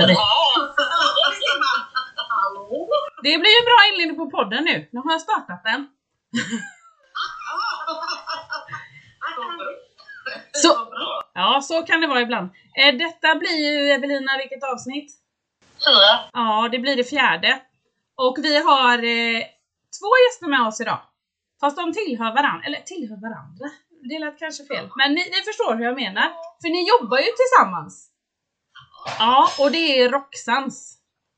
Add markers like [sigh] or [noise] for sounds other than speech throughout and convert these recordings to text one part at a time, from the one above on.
Hallå? [laughs] Det blir ju bra inledning på podden nu. Nu har jag startat den. [laughs] Så, ja, så kan det vara ibland. Eh, Detta blir ju, Evelina, vilket avsnitt? Fyra. Ja, det blir det fjärde. Och vi har eh, två gäster med oss idag. Fast de tillhör varandra, eller tillhör varandra. Det lät kanske fel. Men ni, ni förstår hur jag menar. För ni jobbar ju tillsammans. Ja, och det är Roxans.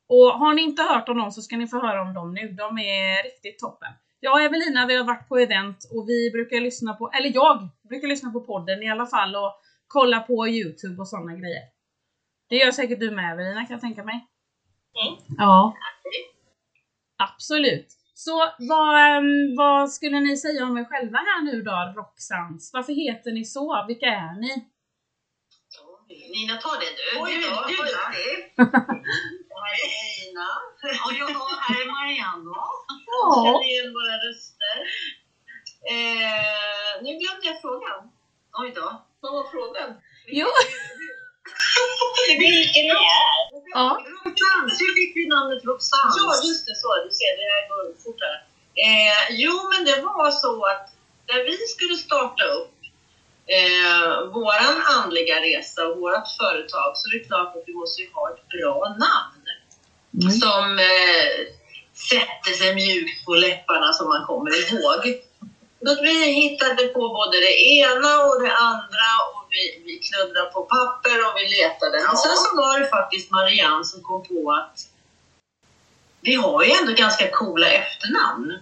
Och har ni inte hört om dem så ska ni få höra om dem nu. De är riktigt toppen. Jag och Evelina, vi har varit på event och vi brukar lyssna på, eller jag brukar lyssna på podden i alla fall och kolla på Youtube och sådana grejer. Det gör säkert du med Evelina kan jag tänka mig. Mm. Ja. Absolut. Så vad, ehm, vad skulle ni säga om er själva här nu då, Roxans? Varför heter ni så? Vilka är ni? Nina, ta det du. Oj du, du är duktig. Här är Eina. Och jag här är Marianne. Ja. Känner igen våra röster. Eh, nu glömde jag frågan. Oj då. Vad var frågan? Jo. [laughs] Vilken är? Ja. Roxanne, hur fick vi namnet Roxanne? Ja, just det. Så. Du ser, det här går fortare. Eh, jo, men det var så att när vi skulle starta upp eh, våran andliga resa och vårt företag så är det klart att vi måste ju ha ett bra namn som eh, sätter sig mjukt på läpparna som man kommer ihåg. Så vi hittade på både det ena och det andra och vi, vi kluddrade på papper och vi letade. Men sen så var det faktiskt Marianne som kom på att vi har ju ändå ganska coola efternamn.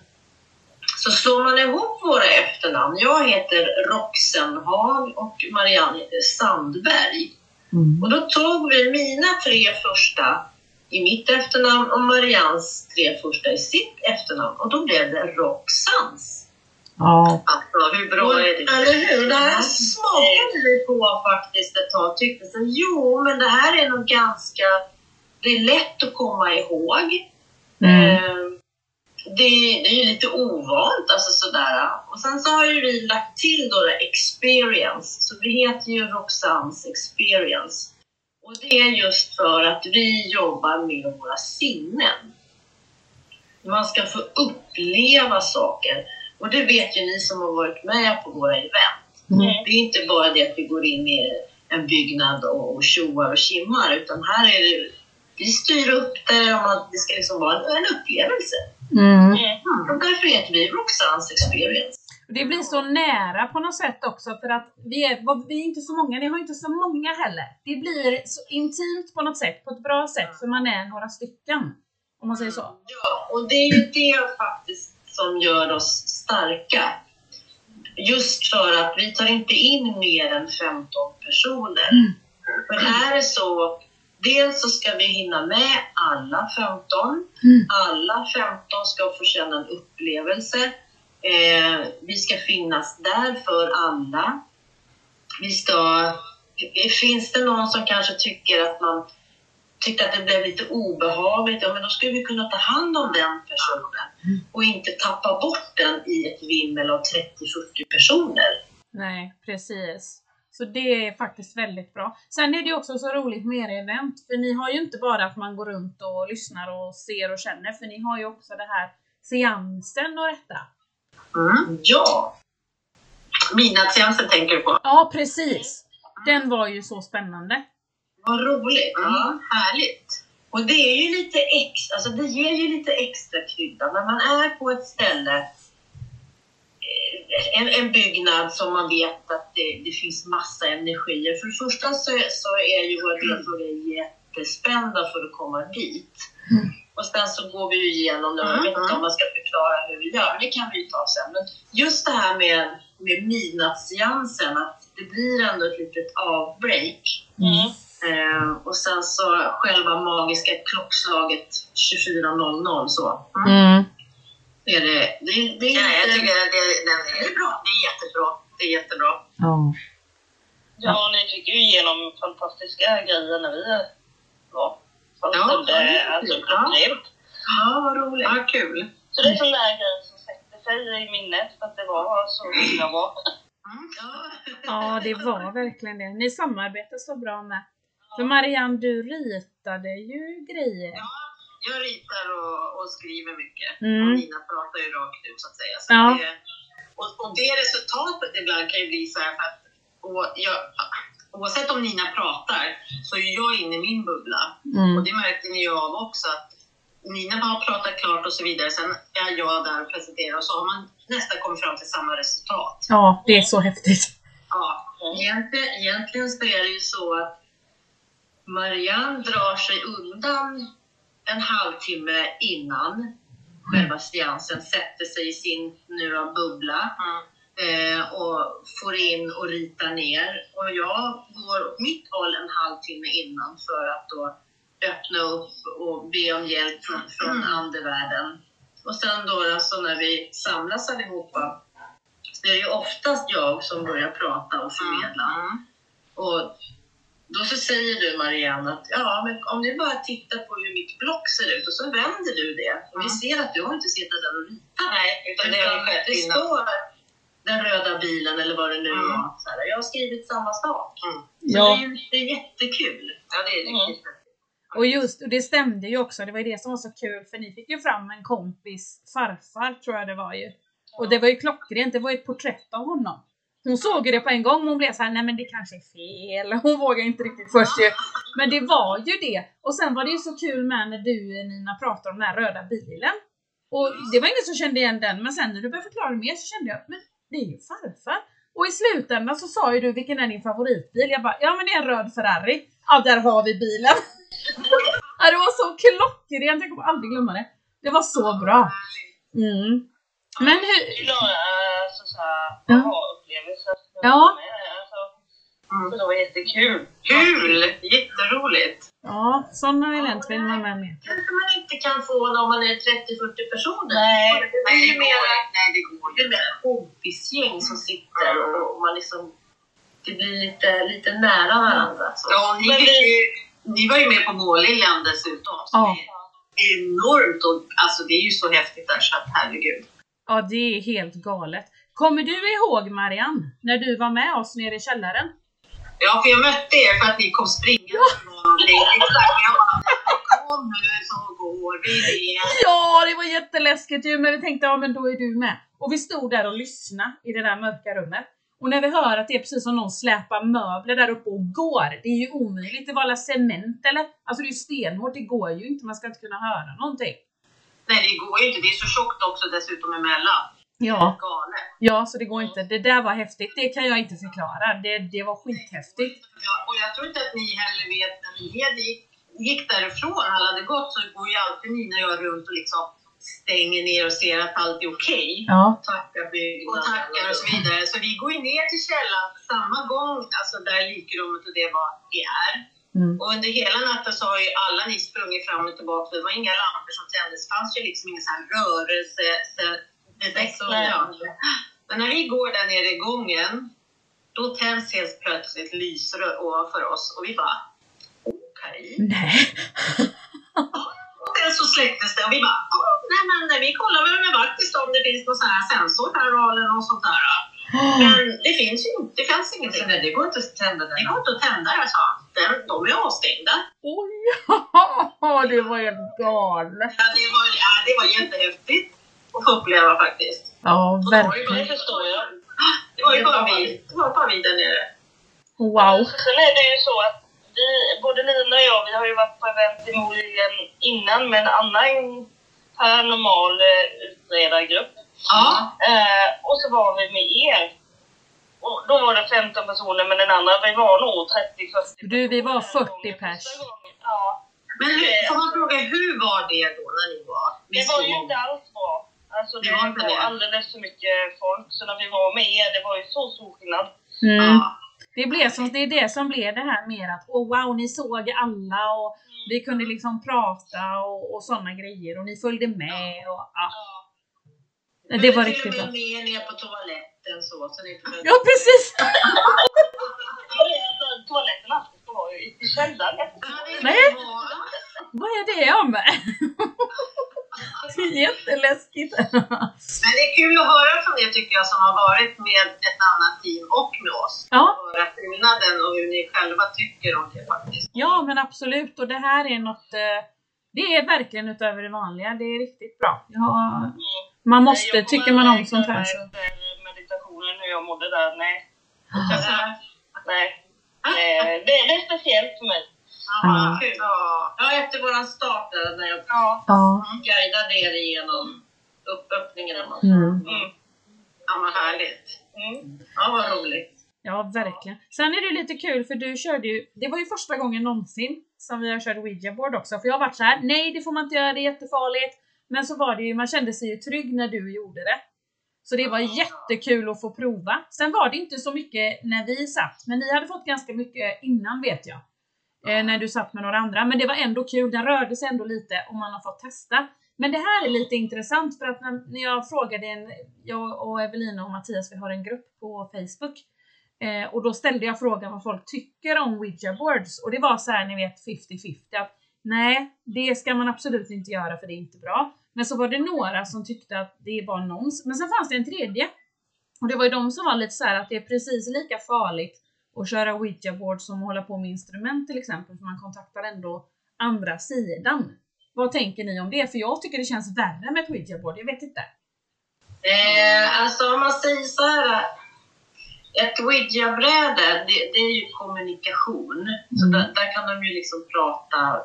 Så slår man ihop våra efternamn, jag heter Roxenhag och Marianne heter Sandberg. Mm. Och då tog vi mina tre första i mitt efternamn och Marians tre första i sitt efternamn och då blev det Roxans. Ja. Alltså, hur bra är det? Eller hur? Det här smakade vi på faktiskt ett tag. Tyckte så, jo men det här är nog ganska, det är lätt att komma ihåg. Mm. Eh, det, det är ju lite ovant, alltså sådär. Och sen så har ju vi lagt till då det experience, så vi heter ju Roxans experience. Och det är just för att vi jobbar med våra sinnen. Man ska få uppleva saker. Och det vet ju ni som har varit med på våra event. Mm. Det är inte bara det att vi går in i en byggnad och, tjoar och kimmar, utan här är det, vi styr upp det och man, det ska liksom vara en upplevelse. Mm. Och därför heter vi Roxans Experience. Det blir så nära på något sätt också för att vi är, vi är inte så många, ni har inte så många heller. Det blir så intimt på något sätt, på ett bra sätt, för man är några stycken. Om man säger så. Ja, och det är ju det faktiskt som gör oss starka. Just för att vi tar inte in mer än 15 personer. För är det så, dels så ska vi hinna med alla 15. Mm. Alla 15 ska få känna en upplevelse. Eh, vi ska finnas där för alla. Vi ska... Finns det någon som kanske tycker att man tyckte att det blev lite obehagligt, ja men då skulle vi kunna ta hand om den personen och inte tappa bort den i ett vimmel av 30-40 personer. Nej, precis. Så det är faktiskt väldigt bra. Sen är det också så roligt med era event, för ni har ju inte bara att man går runt och lyssnar och ser och känner, för ni har ju också det här seansen och detta. Mm. Ja, Midnattsseansen tänker du på? Ja, precis. Den var ju så spännande. vad roligt! Ja, härligt. Och det är ju lite extra, alltså det ger ju lite extra krydda när man är på ett ställe, en, en byggnad som man vet att det, det finns massa energier. För det första så, så är ju våra deltagare jättespända för att komma dit. Och sen så går vi ju igenom det, jag vet inte om man ska förklara hur vi gör, det kan vi ju ta sen. Men just det här med, med midnattsseansen, att det blir ändå ett litet avbreak. Mm. Eh, och sen så själva magiska klockslaget 24.00 så. Mm. Är det, det, det är Ja, jag lite- tycker att det, den är, det är bra. Det är jättebra. Det är jättebra. Ja. Ja, ni fick ju igenom fantastiska grejer när vi var. Fast Ja, det är alltså ja. upplevt. Ja, vad roligt. Ja, kul. Så det är sån där grej som sätter sig i minnet för att det var så himla bra. Mm. Ja. ja, det var verkligen det. Ni samarbetar så bra med. För Marianne, du ritade ju grejer. Ja, jag ritar och, och skriver mycket. Mm. Och Nina pratar ju rakt ut så att säga. Så Ja. det, och, och det resultatet ibland kan ju bli så här att och jag, oavsett om Nina pratar så är jag inne i min bubbla. Och Mm. det märkte ni ju av också att Nina har pratat klart och så vidare. Sen är jag där och presenterar och så har man nästan kommit fram till samma resultat. Ja, det är så häftigt. Ja, egentligen, egentligen så är det ju så att Marianne drar sig undan en halvtimme innan själva seansen, sätter sig i sin nu bubbla Mm. eh, och får in och ritar ner. Och jag går åt mitt håll en halvtimme innan för att då öppna upp och be om hjälp från, från andevärlden. Och sen då alltså när vi samlas allihopa så är det ju oftast jag som börjar prata och förmedla. Mm. Och då så säger du Marianne att ja, men om ni bara tittar på hur mitt block ser ut och så vänder du det. Och vi Mm. ser att du har inte suttit där och ritat. Nej, utan det har skett det innan. står den röda bilen eller vad det nu Mm. var. Så här, jag har skrivit samma sak. Mm. Så Ja. det, är, det är jättekul. Ja, det är riktigt. Och just och det stämde ju också, det var ju det som var så kul för ni fick ju fram en kompis farfar tror jag det var ju. Och det var ju klockrent, det var ju ett porträtt av honom. Hon såg ju det på en gång men hon blev så här: nej men det kanske är fel. [laughs] Hon vågade inte riktigt först ju. Men det var ju det. Och sen var det ju så kul med när du Nina pratade om den här röda bilen. Och det var ingen som kände igen den men sen när du började förklara mer så kände jag, men det är ju farfar. Och i slutändan så sa ju du vilken är din favoritbil? Jag bara, ja men det är en röd Ferrari. Ja där har vi bilen. [laughs] ja, det var så klockrent, jag kommer aldrig glömma det. Det var så bra. Mm. Men hur, att alltså, här, Ja. Ja. Alltså, Mm. så det var jättekul. Kul! Jätteroligt! ja, sådana event vill man med mer. kanske man inte kan få när man är 30-40 personer. Nej. Det Nej, ju det mer går Nej, det går det är mer kompisgäng som sitter och, och man liksom, det blir lite, lite nära varandra. Så. Ja, ni, vi- ni var ju med på Måliljan dessutom. Så Ja. det är enormt och alltså det är ju så häftigt där så att herregud. Ja, det är helt galet. Kommer du ihåg Marianne, när du var med oss nere i källaren? Ja, för jag mötte er för att ni kom springande med någonting. Exakt, jag bara, kom nu så går vi ner. Ja, det var jätteläskigt ju, men vi tänkte ja men då är du med. Och vi stod där och lyssnade i det där mörka rummet. Och när vi hör att det är precis som någon släpar möbler där uppe och går, det är ju omöjligt. Det var alla cement eller? Alltså det är ju stenhårt, det går ju inte, man ska inte kunna höra någonting. Nej, det går ju inte. Det är så tjockt också dessutom emellan. Ja, Galet. ja, så det går inte. Det där var häftigt, det kan jag inte förklara. Det, det var skithäftigt. Ja, och jag tror inte att ni heller vet när vi gick, gick därifrån, alla hade gått, så går ju alltid Nina och jag runt och liksom stänger ner och ser att allt är okej. Ja. Tackar och byggnaden. tackar och så vidare. Så vi går ju ner till källan samma gång, alltså där likrummet och det var, är. Mm. Och under hela natten så har ju alla ni sprungit fram och tillbaka. Det var inga lampor som tändes. Det fanns ju liksom ingen sån här rörelse. Det så, ja. Men när vi går där nere i gången, då tänds helt plötsligt lysrör ovanför oss och vi bara okej. Nej. Och sen så släcktes det och vi bara, åh, nej men vi kollar väl med vaktis om det finns någon sån här sensor här eller något sånt där. Men det finns ju inte, det fanns ingenting. Nej, det går inte att tända den. Det går inte att tända det, sa. Den- De är avstängda. Oj, [laughs] det var helt galet. Ja, det var, ja, det var jättehäftigt att få uppleva faktiskt. Ja, Och det var ju verkligen. bara- Det förstår jag. Det var ju bara vi, det var bara vi där nere. Wow. Sen är det ju så att vi, både Lina och jag, vi har ju varit på event i Molien innan med en annan paranormal eh, utredargrupp. Ja. Eh, och så var vi med er. Och då var det 15 personer, men den andra, vi var nog 30-40 Du, vi var personer 40 pers. Ja. Men hur, får man fråga, hur var det då när ni var Det med var så ju inte alls bra. Alltså Det det, var var, alldeles för mycket folk, så när vi var med er, det var ju så stor skillnad. Mm. Ja. Det, blev som, det är det som blev det här mer att oh wow, ni såg alla och vi kunde liksom prata och, och sådana grejer och ni följde med och ja. Men Det var till riktigt bra. med med ner på toaletten så. så ni behövde- Ja precis! [laughs] Alltså, toaletterna det var ju i källaren. Ja, Nej. Vad är det om? [laughs] Jätteläskigt. Men det är kul att höra från er tycker jag som har varit med ett annat team och med oss. Ja, Höra skillnaden och hur ni själva tycker om det faktiskt. ja men absolut. Och det här är något, eh, det är verkligen utöver det vanliga. Det är riktigt bra. Ja, man måste, Jag tycker man om sånt här så. Meditationen, hur jag mådde där, nej. Alltså, Ja, nej. Eh, Det, det är speciellt för mig. Ja. kul. Ja, ja, efter våran start där, när jag Ja. Ja. guidade er igenom upp, öppningen. man Mm. Mm. Ja, vad härligt. Mm. Ja, vad roligt. Ja, verkligen. Sen är det lite kul för du körde ju, det var ju första gången någonsin som vi har kört Ouija board också. För jag har varit så här: nej det får man inte göra, det är jättefarligt. Men så var det ju, man kände sig ju trygg när du gjorde det. Så det var jättekul att få prova. Sen var det inte så mycket när vi satt, men ni hade fått ganska mycket innan vet jag. Eh, när du satt med några andra. Men det var ändå kul, den rörde sig ändå lite och man har fått testa. Men det här är lite intressant för att när, när jag frågade en, jag och Evelina och Mattias, vi har en grupp på Facebook. Eh, och då ställde jag frågan vad folk tycker om Ouija boards. Och det var så här, ni vet 50-50 att nej, det ska man absolut inte göra för det är inte bra. Men så var det några som tyckte att det var nons. Men sen fanns det en tredje. Och det var ju de som var lite så här att det är precis lika farligt att köra Ouija board som hålla på med instrument till exempel, för man kontaktar ändå andra sidan. Vad tänker ni om det? För jag tycker det känns värre med ett Ouija board, jag vet inte. Eh, alltså om man säger så här. Ett Ouija-bräde, det, det är ju kommunikation. Så Mm. där, där kan de ju liksom prata...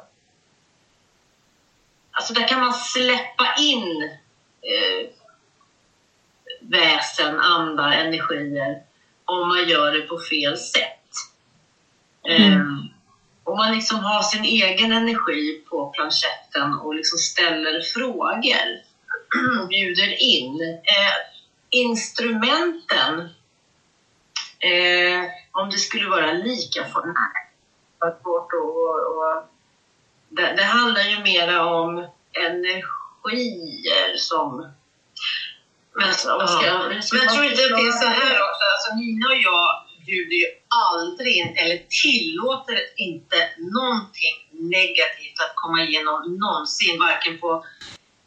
Alltså där kan man släppa in eh, väsen, andar, energier om man gör det på fel sätt. Mm. Eh, om man liksom har sin egen energi på planchetten och liksom ställer frågor och bjuder in. Eh, instrumenten, eh, om det skulle vara lika för att- och, och, det, det handlar ju mera om energier som... Men, vad ska, men jag tror inte att det är så här också. Alltså, Nina och jag bjuder ju aldrig in, eller tillåter inte någonting negativt att komma igenom någonsin, varken på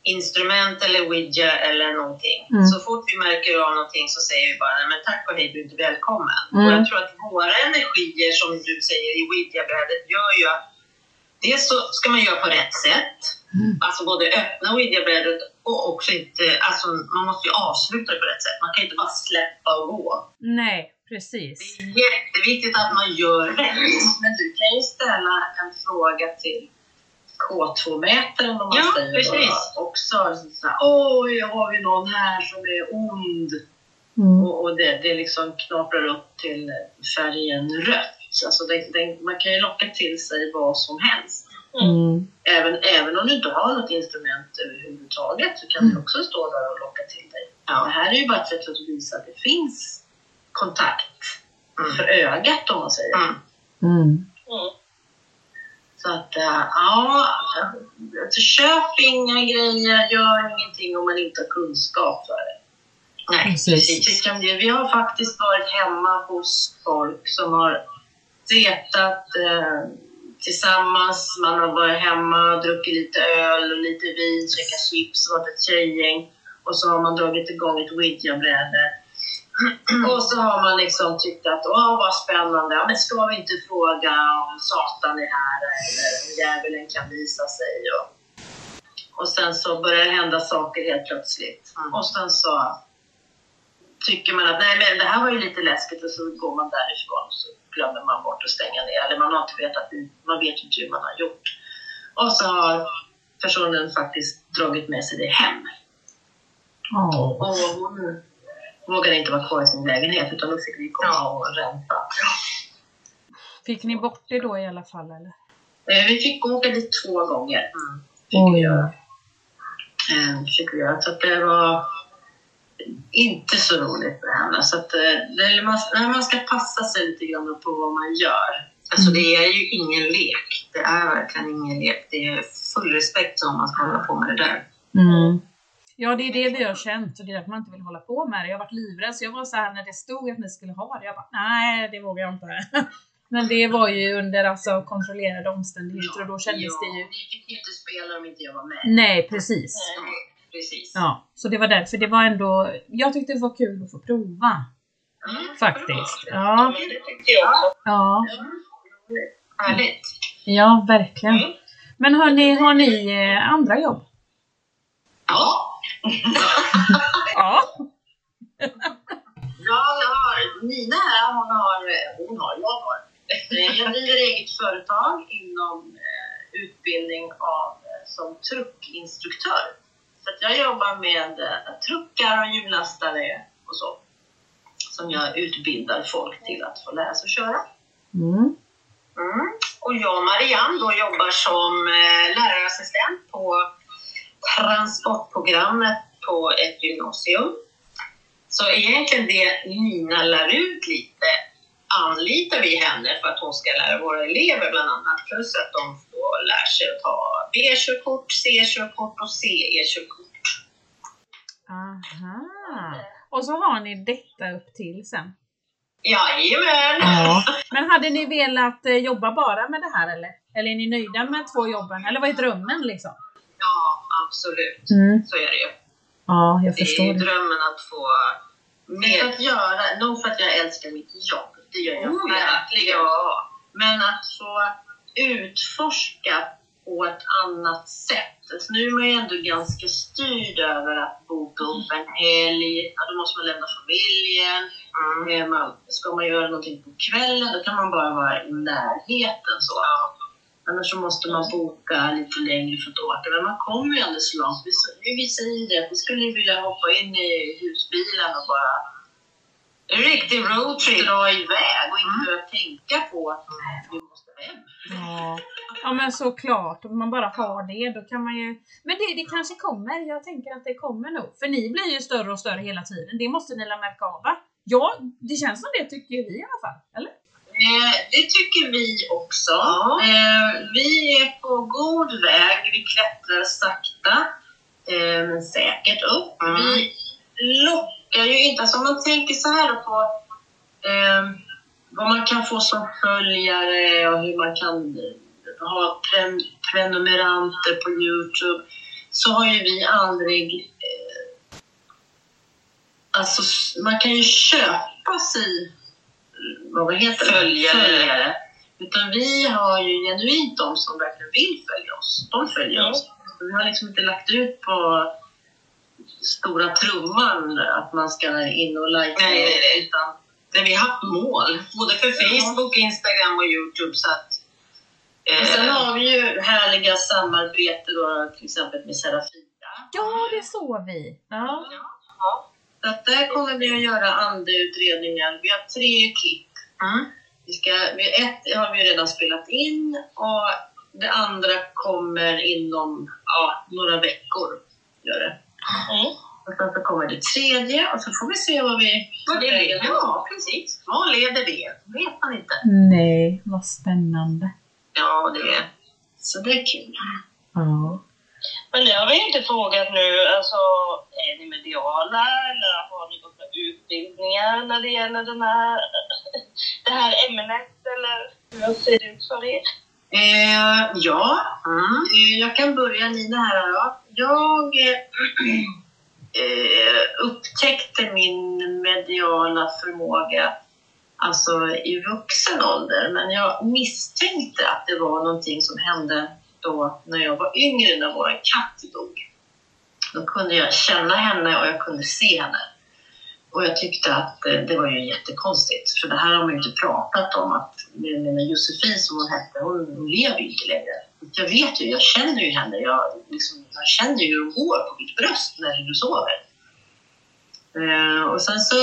instrument eller ouija eller någonting. Mm. Så fort vi märker av någonting så säger vi bara nej men tack och hej, du är inte välkommen. Mm. Och jag tror att våra energier som du säger i ouija-brädet gör ju att dels så ska man göra på rätt sätt, Mm. alltså både öppna ouija-brädet och också inte, alltså man måste ju avsluta det på rätt sätt. Man kan inte bara släppa och gå. Nej, precis. Det är jätteviktigt att man gör rätt. Men du kan ju ställa en fråga till K2-mätaren om man Ja, säger precis. bara. Också så här, oj, har vi någon här som är ond? Mm. Och, och det, det liksom knaprar upp till färgen rött. Alltså det, det, man kan ju locka till sig vad som helst. Mm. Även, även om du inte har något instrument överhuvudtaget så kan du också stå där och locka till dig. Ja. Det här är ju bara ett sätt att visa att det finns kontakt för ögat om man säger. Mm. Mm. Mm. Så att, äh, ja, alltså, köp inga grejer, gör ingenting om man inte har kunskap för det. Nej, Precis. precis. Vi, kan, vi har faktiskt varit hemma hos folk som har setat eh, tillsammans. Man har varit hemma, druckit lite öl och lite vin, käkat chips, varit ett tjejgäng. Och så har man dragit igång ett ouija-bräde. [clears throat] Och så har man liksom tyckt att åh vad spännande, ja, men ska vi inte fråga om Satan är här eller om djävulen kan visa sig. Och, och sen så börjar det hända saker helt plötsligt. Mm. Och sen så tycker man att nej men det här var ju lite läskigt och så går man därifrån och så glömmer man bort att stänga ner. Eller man har inte vetat, man vet inte hur man har gjort. Och så har personen faktiskt dragit med sig det hem. Ja. Och hon vågade inte vara kvar i sin lägenhet utan då fick vi komma och rensa. Fick ni bort det då i alla fall eller? Eh, Vi fick åka dit två gånger. Mm. Fick Oj. vi göra. Eh, Fick vi göra. Så att det var inte så roligt för henne. Så att, eh, man, man ska passa sig lite grann på vad man gör. Alltså det är ju ingen lek. Det är verkligen ingen lek. Det är full respekt om man ska hålla på med det där. Mm. Ja, det är det vi har känt och det är därför man inte vill hålla på med det. Jag har varit livrädd så jag var så här när det stod att ni skulle ha det. Jag bara, nej, det vågar jag inte. [laughs] Men det var ju under alltså kontrollerade omständigheter och då kändes det ju... Ni fick inte spela om inte jag var med. Nej, precis. Nej. Precis. Ja, så det var därför det var ändå, jag tyckte det var kul att få prova. Mm, Faktiskt. Ja, Ja, men det tycker jag också. ja, Härligt. ja verkligen. Mm. Men hörni, har ni eh, andra jobb? Ja. Ja. Ja, jag har, Nina här, hon har, hon har, jag har. Eh, Jag driver eget företag inom eh, utbildning av, som truckinstruktör. Så att jag jobbar med eh, truckar och hjullastare och så. Som jag utbildar folk till att få lära sig att köra. Mm. Mm. Och jag och Marianne då jobbar som eh, lärarassistent på transportprogrammet på ett gymnasium. Så egentligen det Nina lär ut lite anlitar vi henne för att hon ska lära våra elever bland annat. Plus att de får lära sig att ta B-körkort, C-körkort och CE-körkort. Aha. Och så har ni detta upp till sen. Jajamän! Ja. Men hade ni velat eh, jobba bara med det här eller? Eller är ni nöjda med två jobben? Eller vad är drömmen liksom? Ja, absolut. Mm. Så är det ju. Ja, jag Det är förstår det. drömmen att få mer att göra, nog för att jag älskar mitt jobb, det gör jag Oh, verkligen. Ja. Men att få utforska på ett annat sätt. Alltså, nu är man ju ändå ganska styrd över att boka upp en helg, ja, då måste man lämna familjen. Eh, Man, ska man göra någonting på kvällen, då kan man bara vara i närheten. Så. Annars så måste man boka lite längre för att åka. Men man kommer ju ändå så långt. Vi, vi säger det, att vi skulle vilja hoppa in i husbilen och bara en riktig roadtrip, dra iväg och inte behöva tänka på att vi måste hem. Ja. Ja, men såklart. Om man bara har det, då kan man ju... Men det, det kanske kommer. Jag tänker att det kommer nog. För ni blir ju större och större hela tiden. Det måste ni la märka av, va? Ja, det känns som det tycker vi i alla fall. Eller? Eh, det tycker vi också. Ja. Eh, vi är på god väg. Vi klättrar sakta eh, men säkert upp. Vi lockar ju inte, alltså om man tänker så här på eh, vad man kan få som följare och hur man kan ha pre prenumeranter på Youtube så har ju vi aldrig eh, Alltså, man kan ju köpa sig vad heter det? Följare. följare. Utan vi har ju genuint de som verkligen vill följa oss. De följer Ja. oss. Vi har liksom inte lagt ut på stora trumman att man ska in och likea. Nej, nej, nej. Utan där vi har haft mål, både för Facebook, Instagram och Youtube. Så att, och sen har vi ju härliga samarbeten då, till exempel med Serafia. Ja, det såg vi. Ja. Så att där kommer vi att göra andeutredningar. Vi har tre klipp. Vi ska, vi, ett har vi redan spelat in och det andra kommer inom ja, några veckor. Gör det. Mm. Och sen så kommer det tredje och så får vi se vad vi... Vad det leder. Ja, precis. Vad leder det? vet man inte. Nej, vad spännande. Ja, det är... Så det är kul. Ja. Men det har vi inte frågat nu. Alltså, är ni mediala eller har ni gått på utbildningar när det gäller den här, det här ämnet? Eller hur ser det ut för er? Eh, ja, eh, jag kan börja Nina här då. Jag eh, [clears throat] upptäckte min mediala förmåga alltså i vuxen ålder. Men jag misstänkte att det var någonting som hände då när jag var yngre, när vår katt dog. Då kunde jag känna henne och jag kunde se henne. Och jag tyckte att eh, det var ju jättekonstigt, för det här har man ju inte pratat om. att menar, Josefin som hon hette, hon, hon lever ju inte längre. Jag vet ju, jag känner ju henne. Jag, liksom, jag känner ju hur hon går på mitt bröst när du sover. Eh, och sen så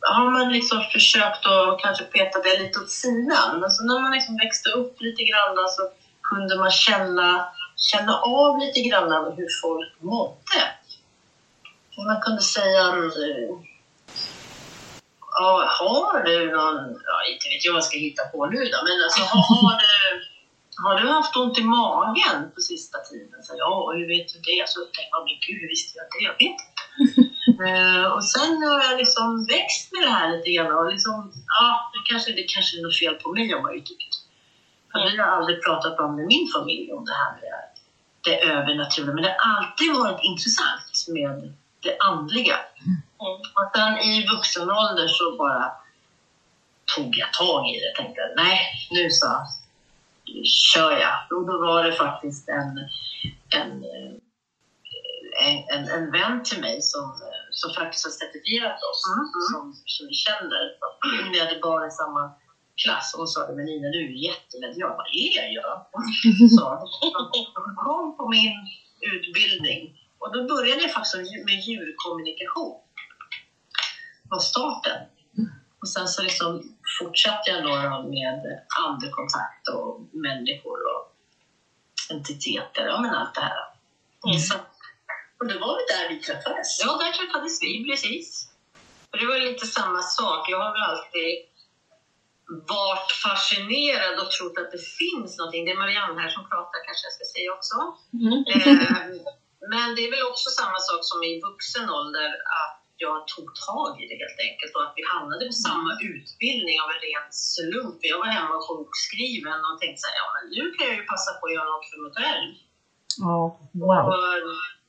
har man liksom försökt att kanske peta det lite åt sidan. Men så när man liksom växte upp lite grann så kunde man känna, känna av lite grann av hur folk mådde. Man kunde säga att eh, ja, har du någon, ja, inte vet jag vad jag ska hitta på nu då, men alltså, har, har, du, har du haft ont i magen på sista tiden? Så, ja, hur vet du det? Så tänkte jag, men gud, hur visste jag det? Jag vet inte. Eh, och sen har jag liksom växt med det här lite grann och liksom, ja, det kanske, det kanske är något fel på mig har man tyckt. För vi har aldrig pratat om med min familj om det här med det övernaturliga. Men det har alltid varit intressant med det andliga. Mm. Och sen i vuxen ålder så bara tog jag tag i det. Tänkte nej, nu så kör jag. Och då var det faktiskt en, en, en, en, en vän till mig som, som faktiskt har certifierat oss, Mm, mm. Som, som vi känner. Vi hade barn i samma klass och hon sa men Nina du är jättemedial. Vad är jag? [laughs] Så, hon kom på min utbildning och då började jag faktiskt med djurkommunikation. Var starten. Och sen så liksom fortsatte jag då med andekontakt och människor och entiteter, ja men allt det här. Mm. Så, och det var väl där vi träffades. Ja, där träffades vi precis. För det var lite samma sak. Jag har väl alltid varit fascinerad och trott att det finns någonting. Det är Marianne här som pratar kanske jag ska säga också. Mm. Eh, Men det är väl också samma sak som i vuxen ålder att jag tog tag i det helt enkelt och att vi hamnade på samma utbildning av en ren slump. Jag var hemma sjukskriven och tänkte så här, ja men nu kan jag ju passa på att göra något för mig själv. Ja, wow. Och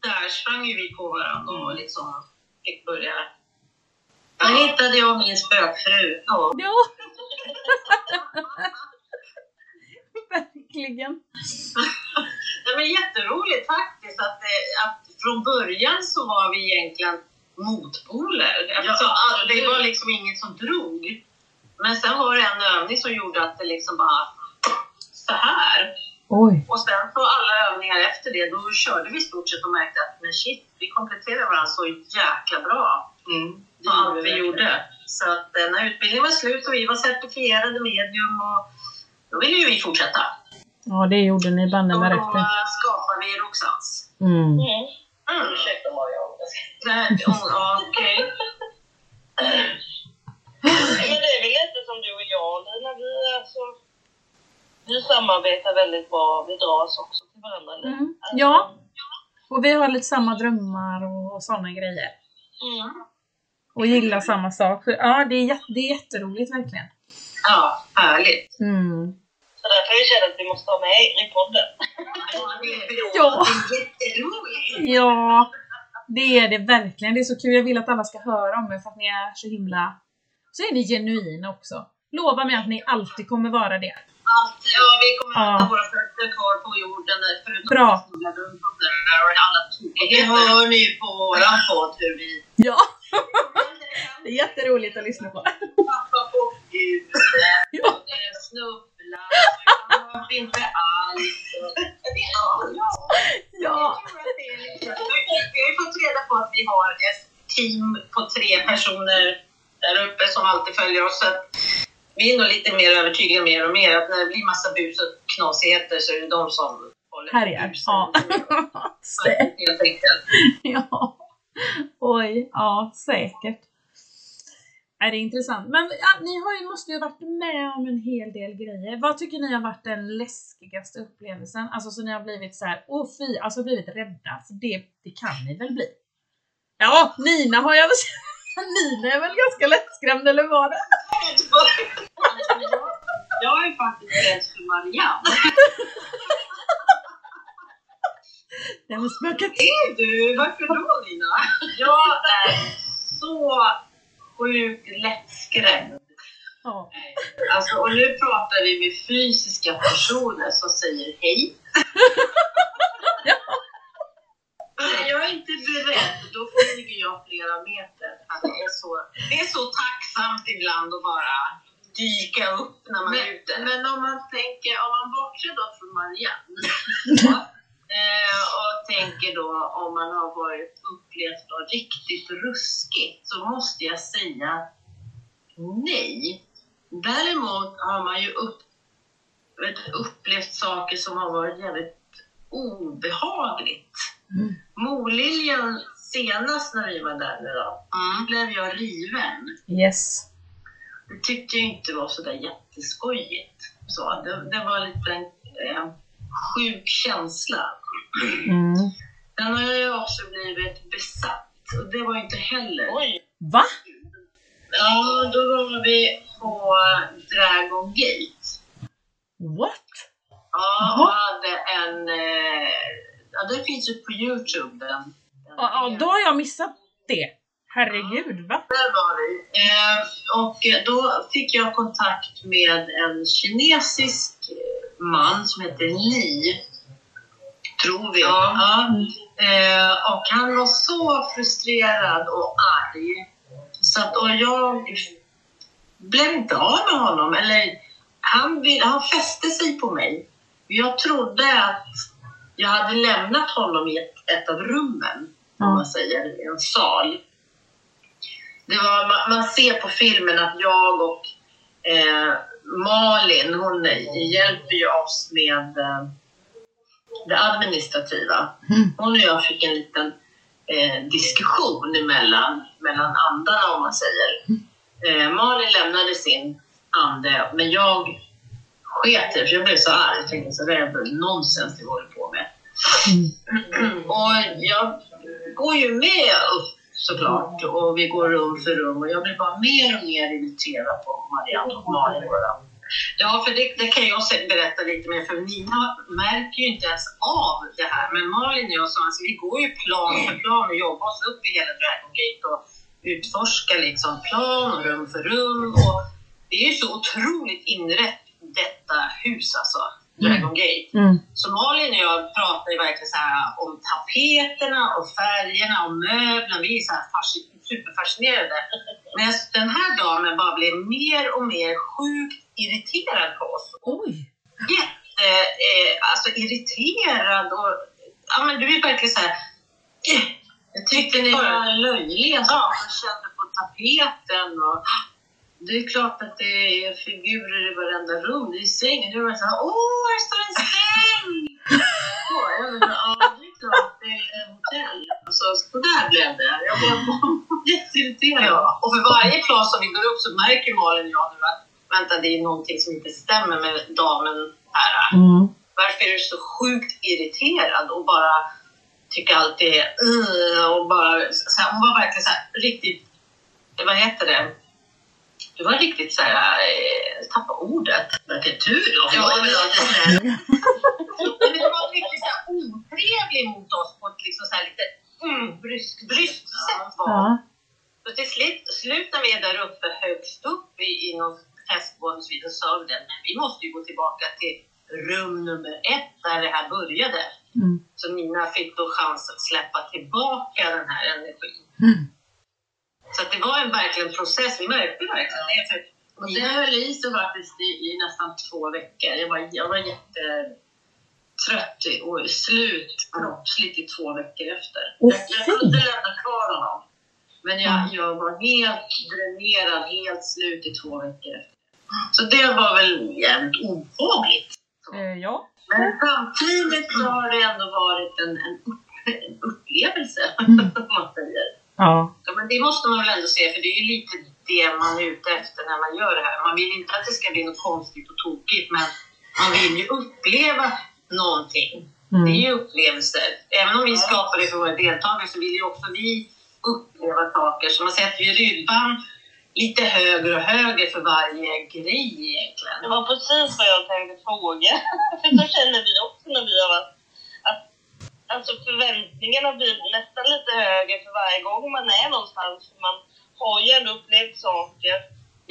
där sprang ju vi på varandra och liksom fick börja. Där hittade jag min spökfru. Ja. Ja. [laughs] Verkligen. Det var jätteroligt faktiskt att, att från början så var vi egentligen motpoler. Alltså, att det var liksom inget som drog. Men sen var det en övning som gjorde att det liksom bara så här. Oj. Och sen på alla övningar efter det, då körde vi i stort sett och märkte att men shit, vi kompletterar varandra så jäkla bra. Mm. på allt vi gjorde. Så att eh, när utbildningen var slut och vi var certifierade medium och då ville ju vi fortsätta. Ja, det gjorde ni banne Och mig då rätt eh, skapade vi Roxans. Mm. Mm. Mm. Ursäkta Marianne. Nej, oh, ja, okej. [laughs] Men det är väl lite som du och jag Lina, vi, alltså, vi samarbetar väldigt bra, vi dras också till varandra. Mm. Alltså, Ja. Och vi har lite samma drömmar och sådana grejer. Mm. Och gillar samma sak. Ja, det är, jät- det är jätteroligt verkligen. Ja, härligt. Mm. Så därför jag känt att vi måste ha med er i podden. Ja. Det är jätteroligt. Ja, det är det verkligen. Det är så kul. Jag vill att alla ska höra om er för att ni är så himla... Så är ni genuina också. Lova mig att ni alltid kommer vara det. Alltid. Ja, vi kommer Ja. att ha våra fötter kvar på jorden där, förutom Bra. att snurra runt och där och alla. Det hör ni ju på våran podd hur vi Ja, [laughs] det är jätteroligt att lyssna på. tappar på ljuset Ja. och det snubblar inte alls. [laughs] Det är allt. Ja, Vi har ju fått reda på att vi har ett team på tre personer där uppe som alltid följer oss. Så att vi är nog lite mer övertygade mer och mer att när det blir massa bus och knasigheter så är det de som håller Härjar. Ja. [laughs] Helt enkelt. [laughs] ja. Oj, ja säkert. Är det intressant. Men ja, ni har ju, måste ju ha varit med om en hel del grejer. Vad tycker ni har varit den läskigaste upplevelsen? Alltså så ni har blivit så här, åh fy, alltså blivit rädda. För det, det kan ni väl bli? Ja, Nina har jag väl Nina är väl ganska lättskrämd eller vad det? [laughs] Jag är faktiskt rädd för Marianne. Det var spöket. Är du? Varför då Nina? Jag är så sjukt lättskrämd. Ja. Alltså, och nu pratar vi med fysiska personer som säger hej. [laughs] Nej, jag är inte beredd. Då flyger jag flera meter. Alltså, det, är så, det är så tacksamt ibland att bara dyka upp när man är ute. Men om man tänker, om man bortser då från Marianne [laughs] eh, och tänker då om man har varit upplevt något riktigt ruskigt så måste jag säga nej. Däremot har man ju upp, upplevt saker som har varit jävligt obehagligt. Mm. Moliljan senast när vi var där nu då, blev jag riven. Yes. Det tyckte jag inte var så där jätteskojigt. Så det, det var lite en eh, sjuk känsla. Mm. Sen har jag också blivit besatt och det var inte heller Oj! Va? Ja, då var vi på Dragon Gate. What? Ja, och hade en, eh, ja, det finns ju på Youtube den. den Ja, ja, då har jag missat det. Herregud, va? Där var vi. Eh, och då fick jag kontakt med en kinesisk man som heter Li. Tror vi. Ja. Ja. Eh, och han var så frustrerad och arg. Så att, och jag blev inte av med honom. Eller, han, vill, han fäste sig på mig. Jag trodde att jag hade lämnat honom i ett, ett av rummen, om man säger, i en sal. Det var, man, man ser på filmen att jag och eh, Malin, hon hjälper ju oss med eh, det administrativa. Hon och jag fick en liten eh, diskussion emellan, mellan andarna om man säger. Eh, Malin lämnade sin ande, men jag sket för jag blev så arg. Jag tänkte så det är nonsens det håller på Mm. och jag går ju med upp såklart och vi går rum för rum och jag blir bara mer och mer irriterad på Marianne och Malin. Ja, för det, det kan jag berätta lite mer, för Nina märker ju inte ens av det här. Men Malin och jag, så, alltså, vi går ju plan för plan och jobbar oss upp i hela Dragon Gate och utforskar liksom plan och rum för rum. Och det är ju så otroligt inrätt detta hus alltså, Dragon Gate. Mm. Så Malin och jag pratar ju verkligen så här om tapeterna och färgerna och möblerna. Vi är så här fasci- superfascinerade. Men den här damen bara blev mer och mer sjukt irriterad på oss. Oj! Jätte, eh, alltså irriterad och ja men du är verkligen så här. Jag tyckte ni var löjliga som jag kände på tapeten och det är klart att det är figurer i varenda rum. Det är sängen. Du var så här, åh, här står en säng! Åh, jag menar, ja, det är klart det är hotell. Alltså, så där blev det. Jag blev [laughs] jätteirriterad. Ja, och för varje plan som vi går upp så märker Malin och jag nu att vänta, det är någonting som inte stämmer med damen här. Mm. Varför är du så sjukt irriterad och bara tycker allt är uh, och bara, så här, hon var verkligen så här, riktigt, vad heter det? Du var riktigt så här, eh, tappa ordet. Vilken tur då. Ja, men. Men det var riktigt så här otrevlig mot oss på ett liksom så här lite mm, bryskt, bryskt sätt. Var. Ja. Så till slut, slut när vi är där uppe högst upp i, i någon vidare, så sa vi det, men vi måste ju gå tillbaka till rum nummer ett där det här började. Mm. Så Nina fick då chans att släppa tillbaka den här energin. Mm. Så det var en verkligen process, vi märkte verkligen det. För Och det höll i sig faktiskt i, i nästan två veckor. Jag var, jag var jättetrött och slut kroppsligt i två veckor efter. Jag, jag kunde lämna kvar honom. Men jag, Mm. jag var helt dränerad, helt slut i två veckor efter. Så det var väl jävligt obehagligt. Eh, ja. Men samtidigt så har det ändå varit en, en, upp, en upplevelse, Mm. [laughs] om man säger. Ja. Ja, men det måste man väl ändå se, för det är ju lite det man är ute efter när man gör det här. Man vill inte att det ska bli något konstigt och tokigt, men man vill ju uppleva någonting. Det är Mm. ju upplevelser. Även om vi skapar det för våra deltagare så vill ju också vi uppleva saker. Så man sätter ju ribban lite högre och högre för varje grej egentligen. Det var precis vad jag tänkte fråga. [laughs] För så känner vi också när vi har varit. Alltså förväntningarna blir nästan lite högre för varje gång man är någonstans. För Man har ju ändå upplevt saker.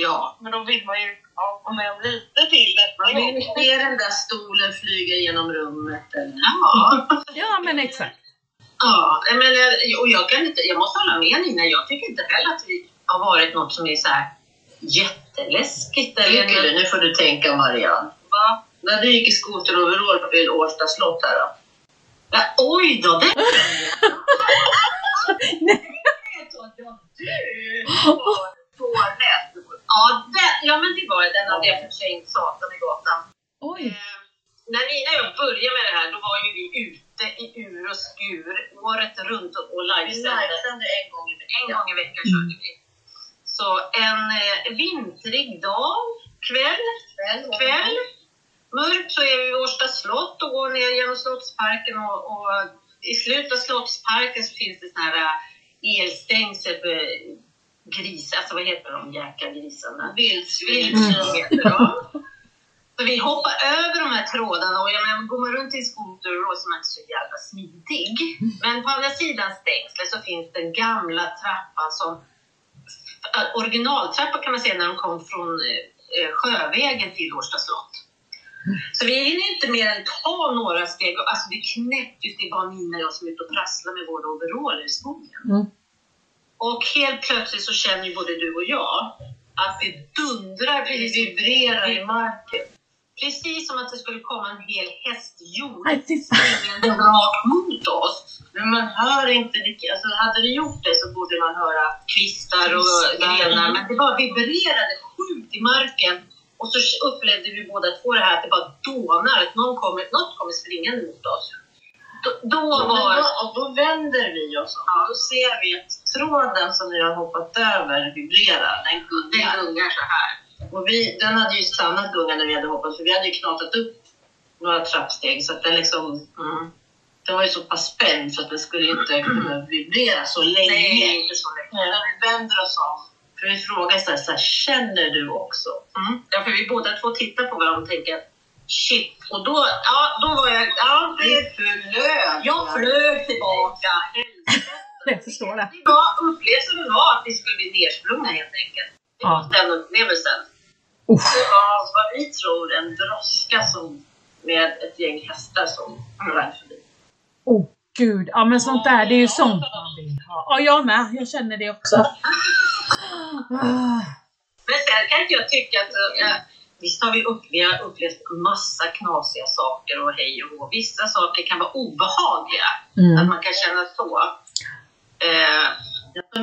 Ja. Men då vill man ju ja, vara med om lite till nästa Man gång. vill se den där stolen flyga genom rummet. Eller? Ja. ja, men exakt. Ja, men, och jag, kan inte, jag måste hålla med Nina. Jag tycker inte heller att vi har varit något som är så här jätteläskigt. Eller? Nu får du tänka Marianne. Va? När du gick i skoteroverall i Årsta slott här då? Ja, oj då! Det Fårrädd. [laughs] Ja, det, ja, men det var den hade jag förträngt satan i gatan. Oj. Eh, när Nina och jag började med det här, då var ju vi ute i ur och skur året runt och och livesände. en gång i veckan. En gång i veckan körde vi. Så en eh, vintrig dag, kväll, kväll, mörkt så är vi vid Årsta slott och går ner genom Slottsparken och, och i slutet av Slottsparken så finns det såna här eh, elstängsel för grisar, alltså vad heter de jäkla grisarna? Vildsvin. Heter de. Så vi hoppar över de här trådarna och jag menar, går man runt i skoter då så är man inte så jävla smidig. Men på andra sidan stängslet så finns den gamla trappan som äh, originaltrappa kan man säga när de kom från eh, Sjövägen till Årsta slott. Så vi hinner inte mer än ta några steg. Alltså det är knäppt just det är bara Nina och jag som är ute och prasslar med våra overaller i skogen. Mm. Och helt plötsligt så känner ju både du och jag att det dundrar, det vibrerar i marken. Precis som att det skulle komma en hel hästjord springande rakt mot oss. Men man hör inte, alltså hade det gjort det så borde man höra kvistar och grenar. Men det bara vibrerade sjukt i marken. Och så upplevde vi båda två det här att det bara dånar, att någon kommer, något kommer springande mot oss. Då, då var... Och då vänder vi oss om. Då ser vi att tråden som vi har hoppat över vibrerar. Den gungar, den gungar så här. Och vi, den hade ju stannat gunga när vi hade hoppat, för vi hade ju knatat upp några trappsteg. Så att den liksom... Mm, den var ju så pass spänd så att den skulle inte [clears throat] kunna vibrera så länge. Nej, inte så länge. När vi vänder oss om, för vi frågar så här, så här känner du också? Mm. Ja, för vi båda två tittar på varandra och tänker shit. Och då, ja, då var jag, ja, det flög. Jag flög tillbaka. [laughs] Jag förstår det. Det var, upplevelsen var att vi skulle bli nersprungna helt enkelt. Det Ja. var den upplevelsen. Uff. Det var vad vi tror en droska som, med ett gäng hästar som rann förbi. Oh gud, ja men sånt där, det är ju sånt man vill ha. Ja, jag med. Jag känner det också. [laughs] Ah. Men sen kan inte jag tycka att... äh, visst har vi, upp, vi har upplevt massa knasiga saker och hej och hå. Vissa saker kan vara obehagliga. Att Mm. man kan känna så. Eh, som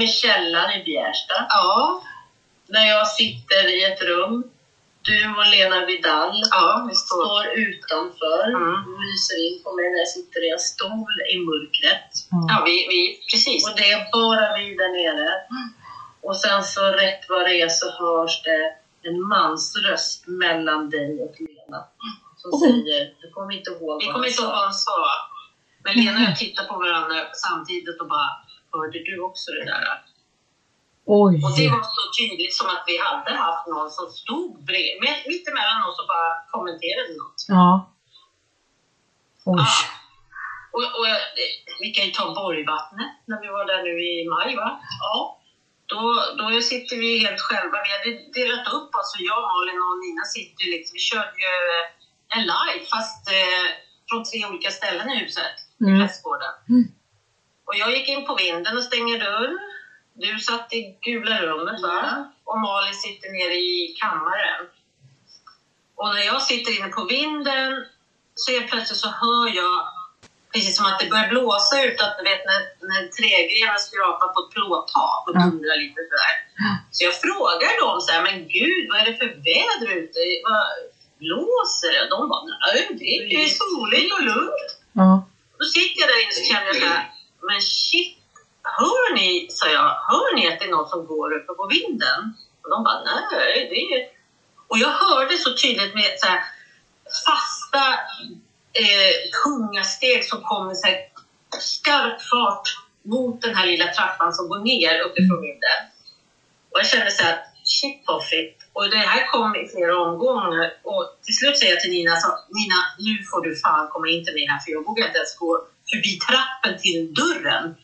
i Bjärsta. Ja. När jag sitter i ett rum. Du och Lena Vidal ja, vi står. utanför. Mm. Lyser in på mig när jag sitter i en stol i mörkret. Mm. Ja, vi, vi, precis. Och det är bara vi där nere. Och sen så rätt vad det är så hörs det en mans röst mellan dig och Lena. Som Oh. säger, du kommer inte ihåg Vi kommer inte ihåg vad han sa. Men Lena och jag tittar på varandra samtidigt och bara, hörde du också det där? Oj. Och det var så tydligt som att vi hade haft någon som stod bredvid, mitt- mitt emellan oss och bara kommenterade något. Ja. Oj. Ah. Och, och vi kan ju ta Borgvattnet när vi var där nu i maj, va? Ja. Då, då sitter vi helt själva. Vi hade delat upp oss, jag, Malin och Nina sitter ju liksom, vi körde ju eh, en live fast eh, från tre olika ställen i huset, i Mm. prästgården. Mm. Och jag gick in på vinden och stängde dörren. Du satt i gula rummet, va? Och Malin sitter nere i kammaren. Och när jag sitter inne på vinden så helt plötsligt så hör jag precis som att det börjar blåsa ut, att du vet när, när trägrenar skrapar på ett plåttak och dundrar lite sådär. Så jag frågar dem så här, men gud vad är det för väder ute? Vad, blåser det? De bara, nej det är soligt och lugnt. Ja. Då sitter jag där inne och känner jag så här, men shit, hör ni, sa jag, hör ni att det är någon som går uppe på vinden? Och de bara, nej, det är... Och jag hörde så tydligt med så här, fasta, eh, tunga steg som kom med så här, skarp fart mot den här lilla trappan som går ner uppifrån vinden. Och jag kände så här, shit vad fett. Och det här kom i flera omgångar. Och till slut säger jag till Nina, så, Nina nu får du fan komma in till mig här för jag vågar inte ens gå förbi trappen till dörren.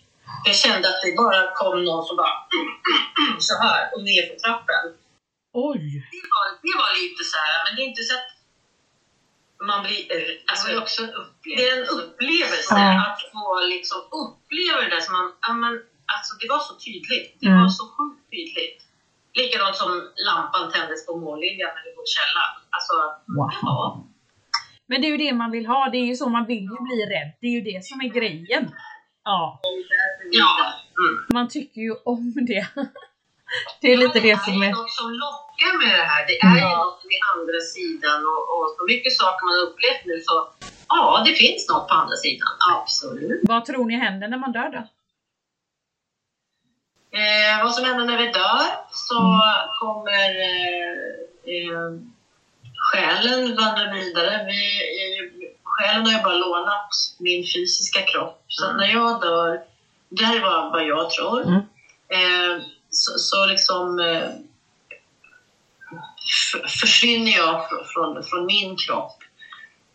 Jag kände att det bara kom någon som bara [clears throat] så här och ner för trappen. Oj. Det var, det var lite så här, men det är inte så att man blir... Alltså, det var också en upplevelse. det är en upplevelse Ja. att få liksom uppleva det där som man... Ja, men, alltså, det var så tydligt. Det Mm. var så sjukt tydligt. Likadant som lampan tändes på vi var i källaren. Alltså, Wow. ja. Men det är ju det man vill ha. Det är ju så man vill ju bli rädd. Det är ju det som är grejen. Ja. ja. Mm. Man tycker ju om det. [laughs] Det är lite det som Det är är... något som lockar med det här. Det är ju Ja. något med andra sidan och, och så mycket saker man upplevt nu så ja, det finns något på andra sidan. Absolut. Vad tror ni händer när man dör då? Eh, vad som händer när vi dör så kommer eh, eh, själen vandra vidare. Vi, eh, själen har ju bara lånat min fysiska kropp. Så att när jag dör, det här är vad, vad jag tror, Mm. eh, så, så liksom eh, försvinner jag från, från, min kropp.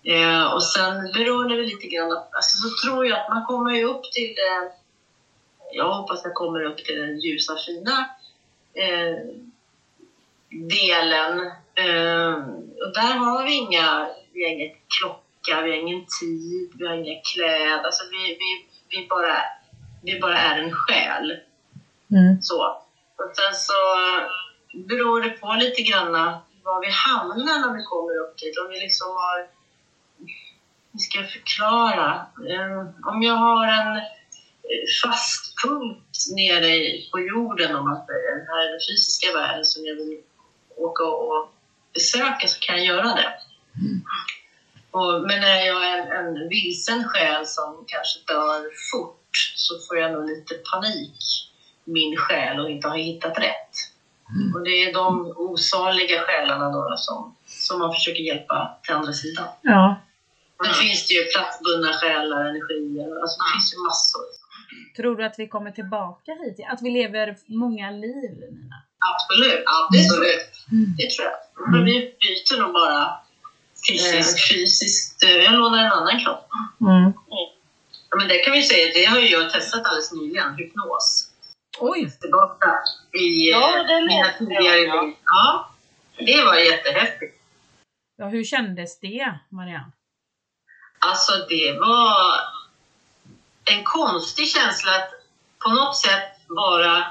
Eh, och sen beror det väl lite grann, alltså så tror jag att man kommer ju upp till det, jag hoppas jag kommer upp till den ljusa fina eh, delen. Eh, och där har vi inga, vi har ingen klocka, vi har ingen tid, vi har inga kläder, alltså vi, vi, vi, bara, vi bara är en själ. Mm. Så. Och sen så beror det på lite grann var vi hamnar när vi kommer upp dit. Om vi liksom har... Hur ska förklara? Eh, Om jag har en eh, fast punkt nere på jorden, om att det är den här fysiska världen som jag vill åka och besöka, så kan jag göra det. Och, men är jag en, en vilsen själ som kanske dör fort så får jag nog lite panik min själ och inte har hittat rätt. Och det är de osaliga själarna då som, som man försöker hjälpa till andra sidan. Ja. Sen finns det ju platsbundna själar, energier, alltså det finns ju massor. Tror du att vi kommer tillbaka hit? Att vi lever många liv, Nina? Absolut, absolut. Mm. Det tror jag. Men vi byter nog bara fysiskt. fysiskt. eh, Jag lånar en annan kropp. Mm. Ja, men det kan vi säga, det har ju jag testat alldeles nyligen, hypnos. Oj! Tillbaka i Ja, eh, mina tidigare ja. liv. Ja, det var jättehäftigt. Ja, hur kändes det, Marianne? Alltså det var en konstig känsla att på något sätt vara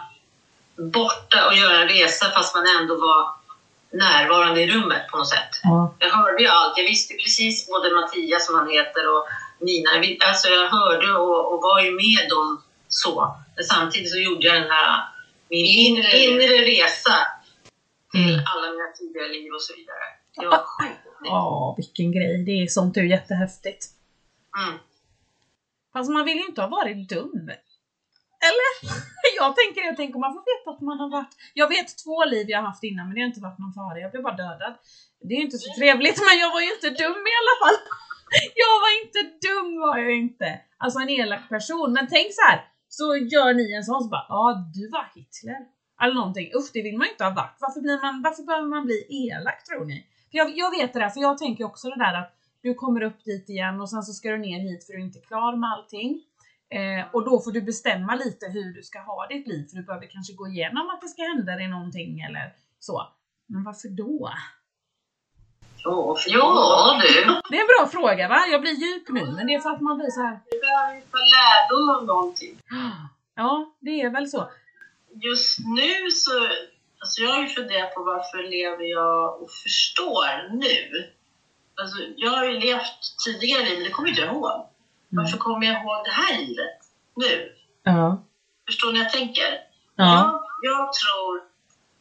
borta och göra en resa fast man ändå var närvarande i rummet på något sätt. Ja. Jag hörde ju allt. Jag visste precis både Mattias som han heter och Nina. Alltså jag hörde och, och var ju med dem så. Men samtidigt så gjorde jag den här min inre, inre resa till Mm. alla mina tidigare liv och så vidare. Det var sjukt. Ja, vilken grej. Det är sånt är ju jättehäftigt. Mm. Fast man vill ju inte ha varit dum. Eller? [laughs] Jag tänker, jag tänker om man får veta att man har varit... Jag vet två liv jag har haft innan men det har inte varit någon fara. Jag blev bara dödad. Det är ju inte så trevligt men jag var ju inte dum i alla fall. [laughs] Jag var inte dum var jag inte. Alltså en elak person. Men tänk så här. Så gör ni en sån så bara, ja du var Hitler. Eller någonting. Usch det vill man ju inte ha varit. Varför, blir man, varför behöver man bli elak tror ni? För jag, jag vet det där, för jag tänker också det där att du kommer upp dit igen och sen så ska du ner hit för du är inte klar med allting. Eh, och då får du bestämma lite hur du ska ha ditt liv, för du behöver kanske gå igenom att det ska hända dig någonting eller så. Men varför då? Ja, ja du. Det är en bra fråga va? Jag blir djup nu, men det är för att man blir så här. Vi behöver ju ta lärdom av någonting. Ja, det är väl så. Just nu så, alltså jag har ju funderat på varför lever jag och förstår nu. Alltså jag har ju levt tidigare liv, men det kommer inte jag ihåg. Varför kommer jag ihåg det här livet nu? Ja. Förstår ni jag tänker? Ja. Jag, jag tror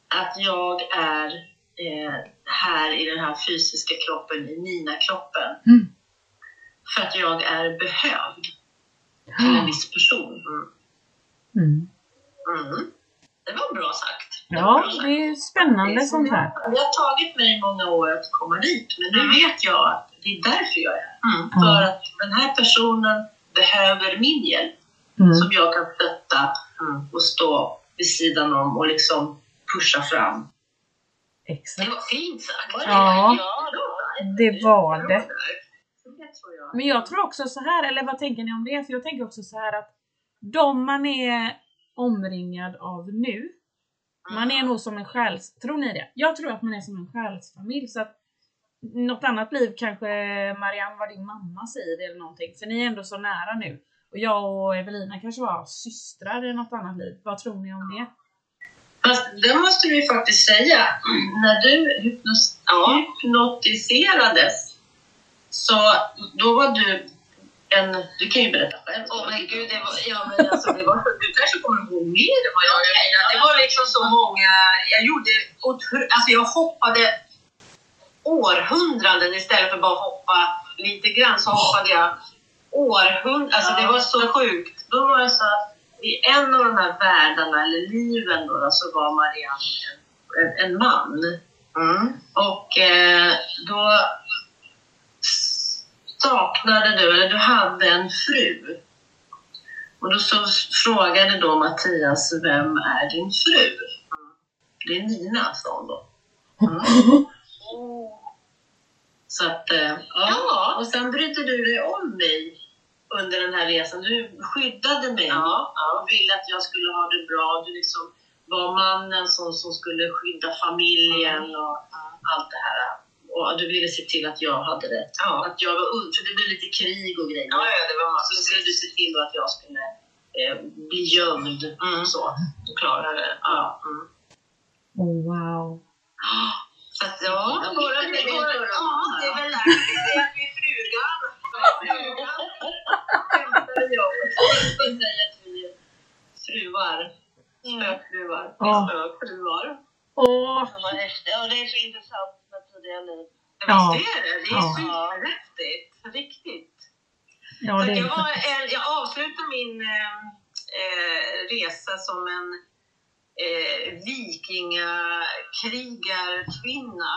att jag är eh, här i den här fysiska kroppen, i Nina-kroppen. Mm. För att jag är behövd till en viss person. Mm. Mm. Mm. Det var bra sagt. Det Ja, bra sagt. det är spännande sånt här. Det har tagit mig många år att komma dit, men nu vet jag att det är därför jag är här. Mm. För att den här personen behöver min hjälp, Mm. som jag kan stötta och stå vid sidan om och liksom pusha fram. Det Exakt. var fint sagt. Ja. Det var det. Det. Men jag tror också så här, eller vad tänker ni om det? För jag tänker också så här att de man är omringad av nu, man är nog som en själs... Tror ni det? Jag tror att man är som en själsfamilj. Så att något annat liv kanske Marianne var din mamma säger eller någonting. För ni är ändå så nära nu. Och jag och Evelina kanske var systrar i något annat liv. Vad tror ni om det? Fast det måste vi faktiskt säga. När du hypnos- hypnotiserades så då var du en... Du kan ju berätta själv. Åh men gud, det var, ja, men alltså, det var, du kanske kommer ihåg mer än vad jag gör. Lina. Det var liksom så många... Jag gjorde Alltså jag hoppade århundraden istället för bara att hoppa lite grann så hoppade jag århundraden. Alltså det var så sjukt. Då var det så att i en av de här världarna, eller liven då, så var Marianne en, en, man. Och eh, då saknade du, eller du hade en fru. Och då så frågade då Mattias, vem är din fru? Det är Nina, sa hon då. Oh. [laughs] Så att, eh, ja. Ja. Och sen brydde du dig om mig under den här resan. Du skyddade mig Ja, ja. och ville att jag skulle ha det bra. Du liksom var mannen som, som skulle skydda familjen och allt det här. Och du ville se till att jag hade det. Ja. Att jag var ung, för det blev lite krig och grejer. Ja, ja, det var Så massor. skulle du se till att jag skulle eh, bli gömd. Mm. Så. Du klarade det. Ja. Mm. Oh, wow. Så att, ja, Ja, våra, våra, väl ja, det är väl därför vi är [laughs] frugan. Frugan. Och säger att vi fruar. Spökfruar. Ja. Spökfruar. Åh, det är så intressant med tidiga liv. Ja. Visst är det? Det är Ja. superhäftigt. Riktigt. ja det jag, var, jag avslutade min eh, eh, resa som en eh, vikingakrigarkvinna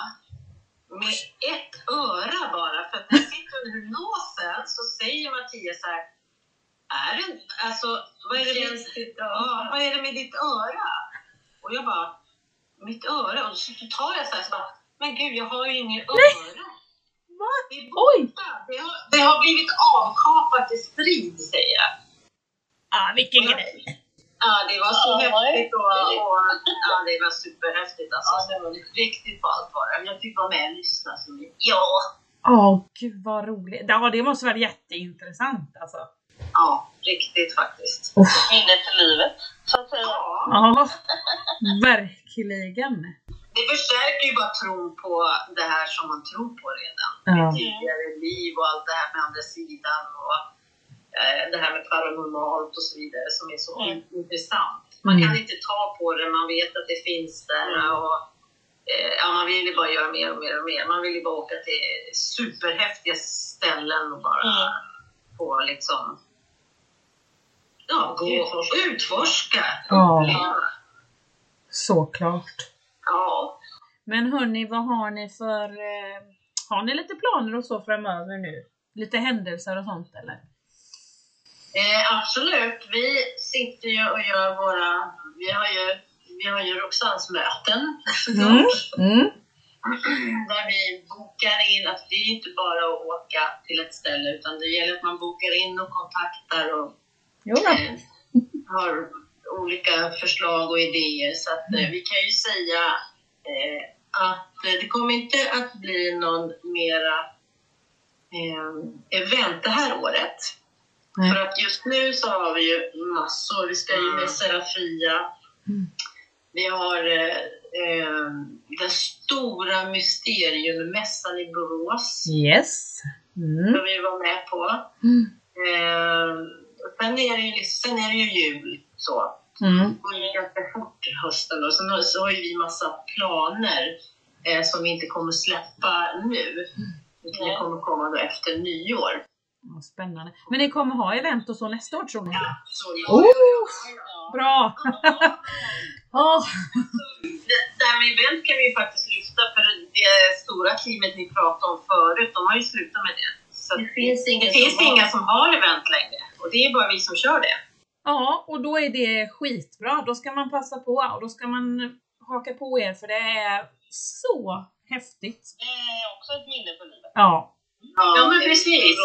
med ett öra bara. För när jag sitter under hypnosen så säger Mattias så här, är det, alltså, vad är det, med, ja, vad är det med ditt öra? Och jag bara, mitt öra? Och så tar jag så här, så bara, men gud jag har ju inget öra. Va? Det är borta. Det har, det har blivit avkapat i strid, säger jag. Ah, vilken grej! Ja, det var så Ja, häftigt och, och ja, det var superhäftigt alltså. Så det var riktigt ballt var det. Jag fick vara med och lyssna så mycket. Ja, Åh, gud vad roligt. Ja, det måste vara jätteintressant alltså. ja, riktigt faktiskt. Minne för livet, så att säga. Ja, Ja, verkligen. det förstärker ju bara tron på det här som man tror på redan. Ja. Tidigare liv och allt det här med andra sidan och det här med paranormalt och så vidare som är så Mm. intressant. Man Mm. kan inte ta på det, man vet att det finns där och eh, ja, man vill ju bara göra mer och mer och mer. Man vill ju bara åka till superhäftiga ställen och bara Mm. få liksom ja, gå och utforska. Ja. Såklart. Ja. Men hörni, vad har ni för... Eh, har ni lite planer och så framöver nu? Lite händelser och sånt eller? Eh, absolut. Vi sitter ju och gör våra... Vi har ju, vi har ju Roxans möten [laughs] såklart. Mm. [clears throat] Där vi bokar in, att det är inte bara att åka till ett ställe utan det gäller att man bokar in och kontaktar och eh, har olika förslag och idéer. Så att, eh, vi kan ju säga eh, att eh, det kommer inte att bli någon mera eh, event det här året. Nej. För att just nu så har vi ju massor. Vi ska ju med Serafia. Mm. Vi har eh, eh, den stora mysteriummässan i Borås. Yes. Mm. Som vi var med på. Mm. Eh, sen, är det ju, liksom- sen är det ju jul. Så. Mm. Det går ju ganska fort hösten. Och sen så har ju vi massa planer eh, som vi inte kommer släppa nu. Utan det kommer komma då efter nyår. Ja, spännande. Men ni kommer ha event och så nästa år tror ni? Så, Oh, Ja. bra! [laughs] Åh, Det det här med event kan vi ju faktiskt lyfta för det stora teamet ni pratade om förut, de har ju slutat med det. Så Det finns ingen det som finns har- inga som har event längre och det är bara vi som kör det. Ja, och då är det skitbra. Då ska man passa på och då ska man haka på er för det är så häftigt. Det är också ett minne för livet. Ja, Ja, men precis.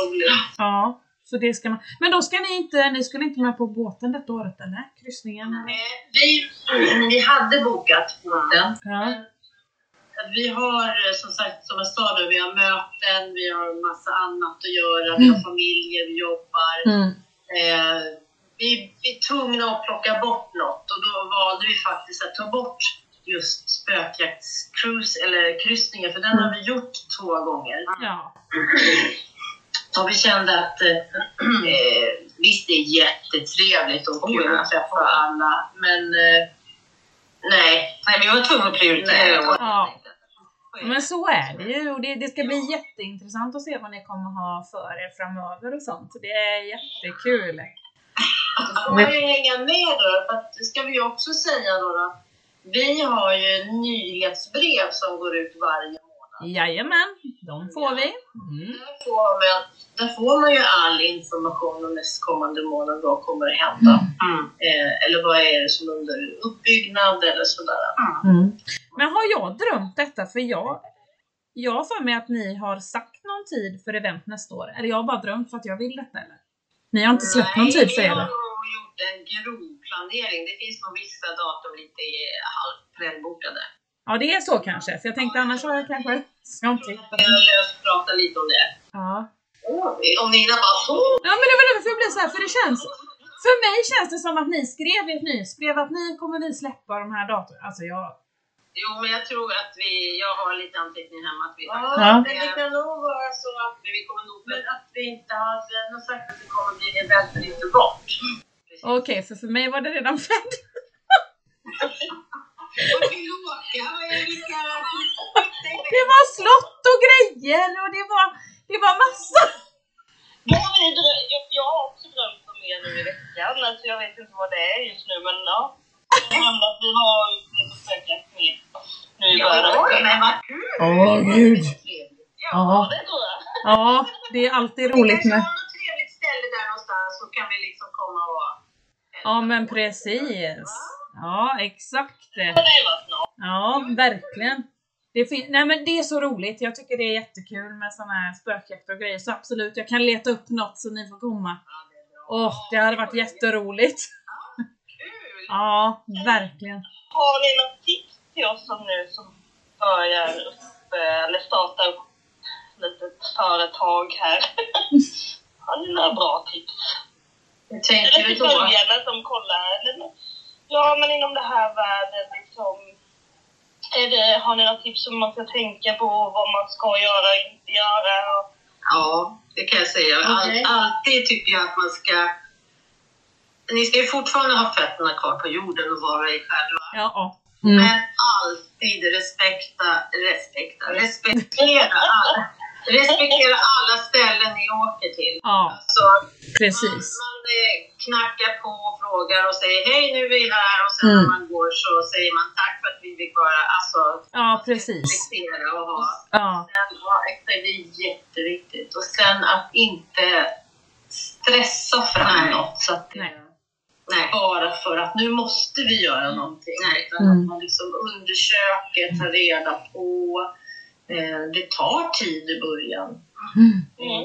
ja. Så det ska man. Men då ska ni inte, ni skulle inte med på båten detta året eller? Kryssningen? Eh, Vi, vi hade bokat båten. Ja. Vi har eh, som sagt, som jag sa, då, vi har möten, vi har massa annat att göra, vi har familjer, vi jobbar. Mm. Eh, vi, vi är tvungna att plocka bort något och då valde vi faktiskt att ta bort just spökjaktscruise eller kryssningen för den har vi gjort två gånger. Ja. Och vi kände att eh, [clears throat] eh, visst det är jättetrevligt och kul att träffa alla men eh, nej. Nej, vi var tvungna att prioritera. Nej. Ja. Men så är det ju och det, det ska bli jätteintressant att se vad ni kommer ha för er framöver och sånt. Det är jättekul. Så får man ju hänga med då, för att det ska vi också säga då, då. Vi har ju nyhetsbrev som går ut varje månad. Jajamän, de får vi. Mm. Där får, man, där får man ju all information om nästkommande månad. Vad kommer att hända? Mm. Eh, eller vad är det som är under uppbyggnad eller sådär. Mm. Men har jag drömt detta? För jag, jag har för mig att ni har sagt någon tid för event nästa år. Eller jag har bara drömt för att jag vill detta eller? Ni har inte släppt någon tid för er? vi eller? har gjort en grov planering. Det finns nog vissa datum lite halvt prällbokade. Ja, det är så kanske. För jag tänkte annars har jag kanske... Jag löst prata lite om det. Ja. Om Nina bara så. ja, men det var därför jag blev så här, för det känns... För mig känns det som att ni skrev i ett nyhetsbrev att ni kommer vi släppa de här datorn. Alltså jag... Jo, men jag tror att vi, jag har lite anteckningar hemma att vi Ja, Ja. men det kan nog vara så att, Men vi kommer nog men att vi inte har något sagt att det kommer bli event men inte bort. Okej, för för mig var det redan färdigt. Vad vill du åka? Vad är det var slott och grejer och det var, det var massa. Jag, jag har också drömt om er nu i veckan. Alltså jag vet inte vad det är just nu men ja. Jag drömde att vi har lite spökjakt med nu i början av veckan. Åh gud. Ja, Ja, det tror jag. ja, det är alltid roligt med... Vi kanske har något trevligt ställe där någonstans så kan vi liksom komma och... Ja men precis. Ja, exakt. Ja, verkligen. Det, Nej, men det är så roligt. Jag tycker det är jättekul med såna här spökjakt och grejer. Så absolut, jag kan leta upp något så ni får komma. Åh, det hade varit jätteroligt. Ja, verkligen. Har ni något tips till oss som nu som börjar upp, eh, eller startar upp ett litet företag här? [laughs] Har ni några bra tips? Hur Eller tänker du till då? följarna som kollar? Ja, men inom det här världen liksom. Är det, har ni något tips som man ska tänka på? Vad man ska göra och inte göra? Ja, det kan jag säga. All, Okej. Alltid tycker jag att man ska... Ni ska ju fortfarande ha fötterna kvar på jorden och vara er själva. Ja. Mm. Men alltid respekta, respekta, respektera alla, respektera alla ställen ni åker till. Ja, Så precis. Man, man eh, knackar på och frågar och säger hej nu är vi här och sen Mm. när man går så säger man tack för att vi fick vara, alltså Ja, precis. respektera och ha. Ja, Sen, ja, det är jätteviktigt. Och sen att inte stressa fram Nej. något så att det, Nej. Nej. bara för att nu måste vi göra någonting. Nej. Utan Mm. att man liksom undersöker, tar reda på. Eh, det tar tid i början. Mm.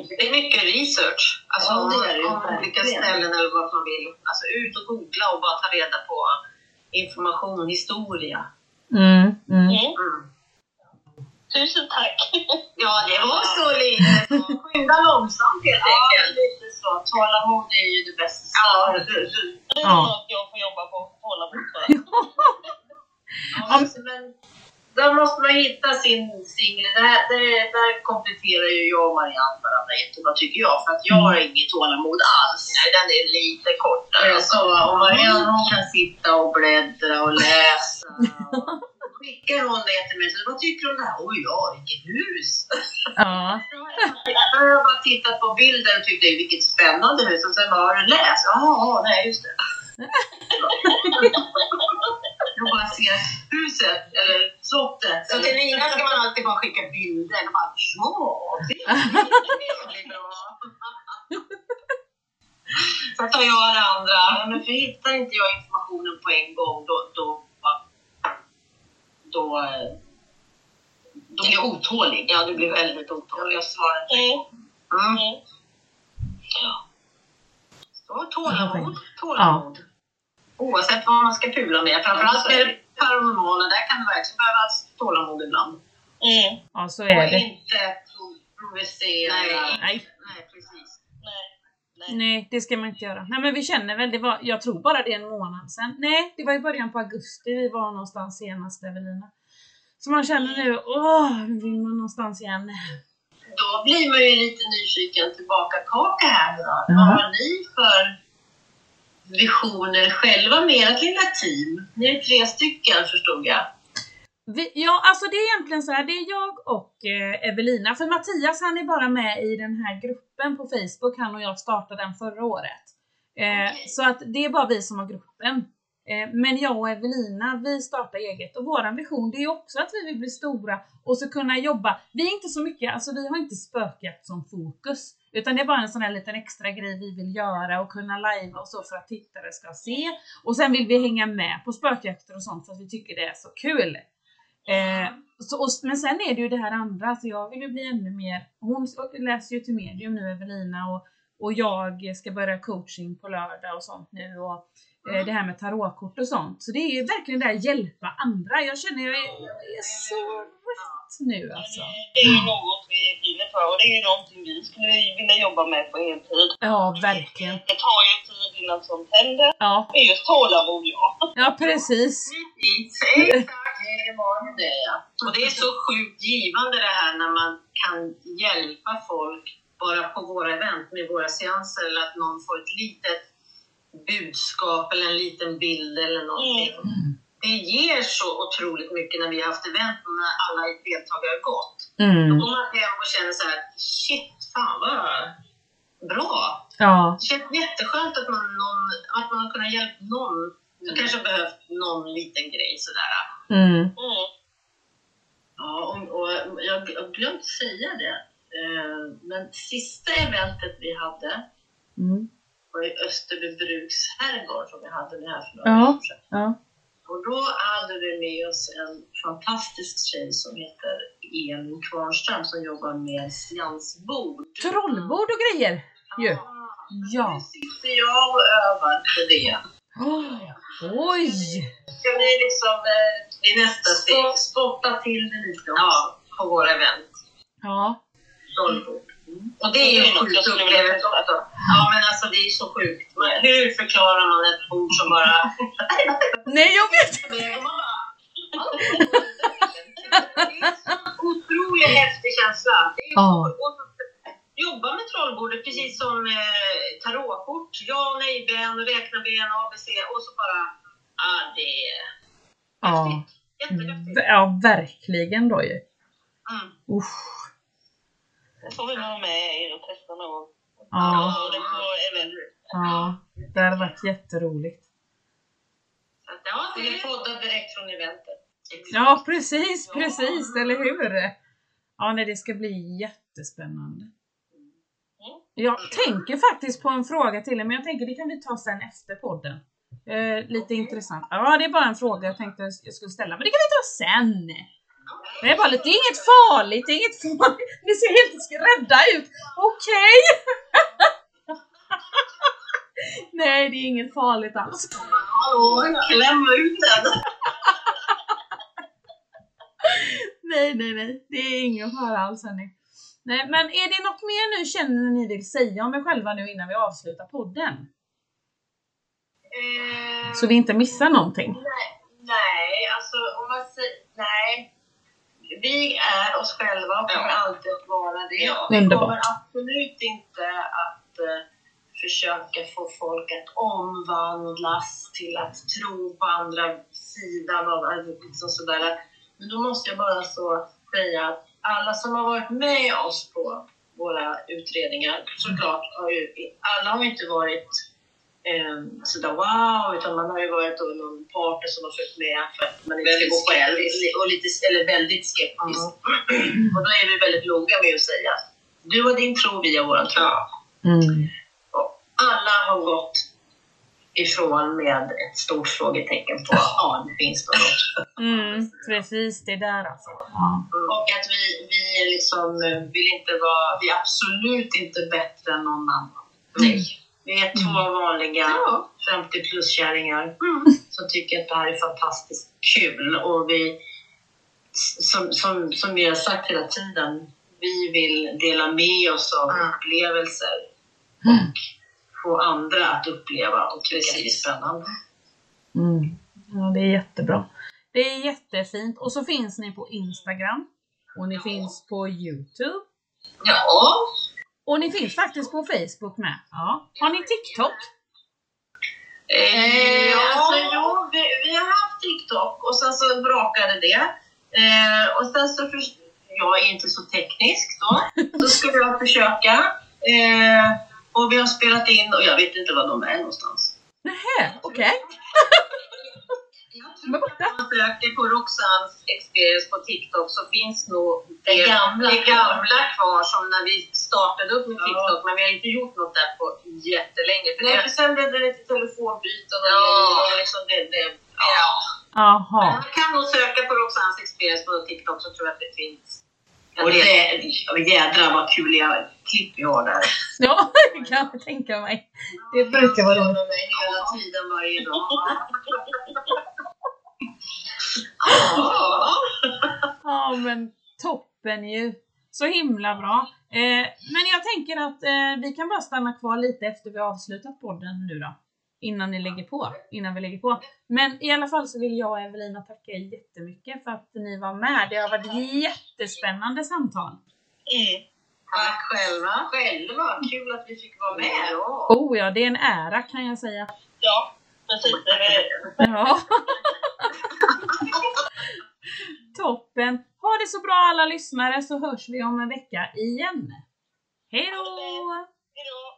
Det är mycket research. Alltså Ja, det är det om olika ställen eller vad man vill. Alltså ut och googla och bara ta reda på information, historia. mm, mm. Mm. Mm. Tusen tack! [laughs] Ja, det var så lite. Skynda långsamt helt enkelt. lite så. Tålamod är ju det bästa. Ja, Det är Ja. något jag får jobba på tålamod [laughs] ja, men då måste man hitta sin singel. Där, där, där kompletterar ju jag och Marianne varandra jättebra tycker jag. För att jag har inget tålamod alls. Nej, den är lite kortare. Så, och Marianne hon kan sitta och bläddra och [laughs] läsa. Skickar hon det till mig. Så, vad tycker du om det här? Oj, ja, vilket hus! Ja, Då har jag bara tittat på bilden och tyckte vilket spännande hus. Och sen bara, har du läst? Ja, nej just det. Jag bara ser huset, eller slottet. Så till Nina ska man alltid bara skicka bilder. Och bara, ja, det är [laughs] bra. Så tar jag det andra. Men för hittar inte jag informationen på en gång, då, då, då, då blir jag otålig. Ja, du blir väldigt otålig. Jag svarar Mm. Så tålamod, tålamod. Oavsett vad man ska pula med. Framförallt med det paranormala, där kan det verkligen behövas tålamod ibland. Mm. ja så Och är det. inte provocera. Nej. Nej. Nej, precis. Nej. Nej. Nej, det ska man inte göra. Nej men vi känner väl, det var, jag tror bara det är en månad sedan. Nej, det var i början på augusti vi var någonstans senast Evelina. Så man känner nu, åh, nu vill man någonstans igen. Då blir man ju lite nyfiken tillbaka kaka här nu då. Vad har ni för visioner själva med ert lilla team? Ni är tre stycken förstod jag. Vi, ja, alltså det är egentligen så här, det är jag och eh, Evelina. För Mattias han är bara med i den här gruppen på Facebook, han och jag startade den förra året. Eh, Okej. Så att det är bara vi som har gruppen. Eh, men jag och Evelina, vi startar eget och vår vision det är också att vi vill bli stora och så kunna jobba. Vi är inte så mycket, alltså vi har inte spökjakt som fokus. Utan det är bara en sån här liten extra grej vi vill göra och kunna lajva och så för att tittare ska se. Och sen vill vi hänga med på spökjakter och sånt för att vi tycker det är så kul. Eh, så, och, men sen är det ju det här andra, så jag vill ju bli ännu mer, hon läser ju till medium nu Evelina och, och jag ska börja coaching på lördag och sånt nu och eh, det här med tarotkort och sånt. Så det är ju verkligen det här hjälpa andra. Jag känner jag är, jag är så rätt nu alltså. Det är ju något vi brinner för och det är ju någonting vi skulle vilja jobba med på heltid. Ja, verkligen. Det tar ju tid innan sånt händer. Ja, Det är just tålamod, ja. ja precis. Precis, exakt. Det var det ja. Och det är så sjukt givande det här när man kan hjälpa folk bara på våra event med våra seanser eller att någon får ett litet budskap eller en liten bild eller någonting. Det ger så otroligt mycket när vi har haft event och när alla deltagare har gått. Då Mm. går man hem och känner så här, shit, fan vad bra. Ja, Det känns jätteskönt att man, någon, att man har kunnat hjälpa någon som kanske har behövt någon liten grej sådär. mm. Mm. Ja, och, och jag har glömt säga det. Eh, Men sista eventet vi hade Mm. Var i Österbybruks herrgård som vi hade det här för några Ja. år sedan. Ja. Och då hade vi med oss en fantastisk tjej som heter Elin Kvarnström som jobbar med seansbord. Trollbord och grejer ju. Ja. Nu sitter jag och övar på det. Oh. Oj! Ska vi liksom, eh, det är nästa steg, spotta till det lite också på våra event. Ja. Trollbord. Och det är ju en sjuk upplevelse också. Ja men alltså det är så sjukt. Man- Hur förklarar man ett bord som bara... [laughs] Nej, jag vet! Bara, Det är en otroligt häftig känsla. Och Jobba med trollbordet precis som eh, tarotkort. Ja och nej-ben, räkna-ben, ABC och så bara... Ah, det är häftigt. Jättehäftigt. ja, verkligen då ju. Mm. Usch. Det får vi vara med er och testa någon. Ja. Ja, det. Ja, hade varit jätteroligt. Så att, ja, det är poddar direkt från eventet. Ja, precis, precis, eller hur? Ja, nej, det ska bli jättespännande. Jag tänker faktiskt på en fråga till er, men jag tänker det kan vi ta sen efter podden. Eh, lite intressant. Ja, det är bara en fråga jag tänkte jag skulle ställa, men det kan vi ta sen. Det är bara det är inget farligt, det är inget farligt. Ni ser helt rädda ut. Okej! [laughs] Nej, det är inget farligt alls. Hallå, kläm ut den! Nej, nej, nej. Det är ingen fara alls hörni. Nej, men är det något mer nu känner ni vill säga om er själva nu innan vi avslutar podden? Eh, Så vi inte missar någonting. nej, nej, alltså om man säger... Nej. Vi är oss själva och kommer alltid att vara det. Ja. Vi Underbart. kommer absolut inte att eh, försöka få folk att omvandlas till att tro på andra sidan av liksom sådär. Men då måste jag bara så säga att alla som har varit med oss på våra utredningar, såklart, har ju, alla har ju inte varit eh, sådär wow, utan man har ju varit då någon partner som har följt med för att man inte ska gå själv, och lite, eller väldigt skeptisk. Och då är vi väldigt noga med att säga du har din tro, vi har våran tro. Mm. Och alla har gått ifrån med ett stort frågetecken på ja, det finns något. Mm, precis, det är där alltså. Ja. Och att vi, vi liksom eh, vill inte vara, vi är absolut inte bättre än någon annan. Nej. Vi är två vanliga 50 plus-kärringar som tycker att det här är fantastiskt kul. Och vi, som, som, som vi har sagt hela tiden, vi vill dela med oss av Mm. upplevelser Mm. och få andra att uppleva och tycka att det är spännande. Mm. Ja, det är jättebra. Det är jättefint. Och så finns ni på Instagram. Och ni finns på Youtube. Ja, Och ni finns faktiskt på Facebook med. Ja. Har ni TikTok? Eh, Ja. alltså, jo, vi, vi har haft TikTok och sen så brakade det. Eh, och sen så, för, jag är inte så teknisk då, [laughs] då skulle jag försöka. Eh, och vi har spelat in och jag vet inte var de är någonstans. Nähä, okej. [laughs] De är borta. Om man söker på Roxans Experience på TikTok så finns nog Det gamla det gamla kvar som när vi startade upp med Ja. TikTok. Men vi har inte gjort något där på jättelänge. För Nej, det, för sen blev det lite telefonbyten och Ja. och liksom det, det, ja. Jaha. Man kan nog söka på Roxans Experience på TikTok så tror jag att det finns. Och det, jädrar vad kuliga klipp vi har där. [laughs] Ja, det kan jag tänka mig. Det brukar vara roligt. med mig hela tiden varje dag. [laughs] Ja, men toppen ju. Så himla bra. Eh, men jag tänker att eh, vi kan bara stanna kvar lite efter vi har avslutat podden nu då. Innan ni lägger på. Innan vi lägger på. Men i alla fall så vill jag och Evelina tacka er jättemycket för att ni var med. Det har varit jättespännande samtal. Mm. Tack själva. Själva, kul att vi fick vara med. Ja. Oh ja, det är en ära kan jag säga. Ja, precis. Det är- Ja. [laughs] Toppen! Ha det så bra alla lyssnare så hörs vi om en vecka igen. Hej då! Hej då!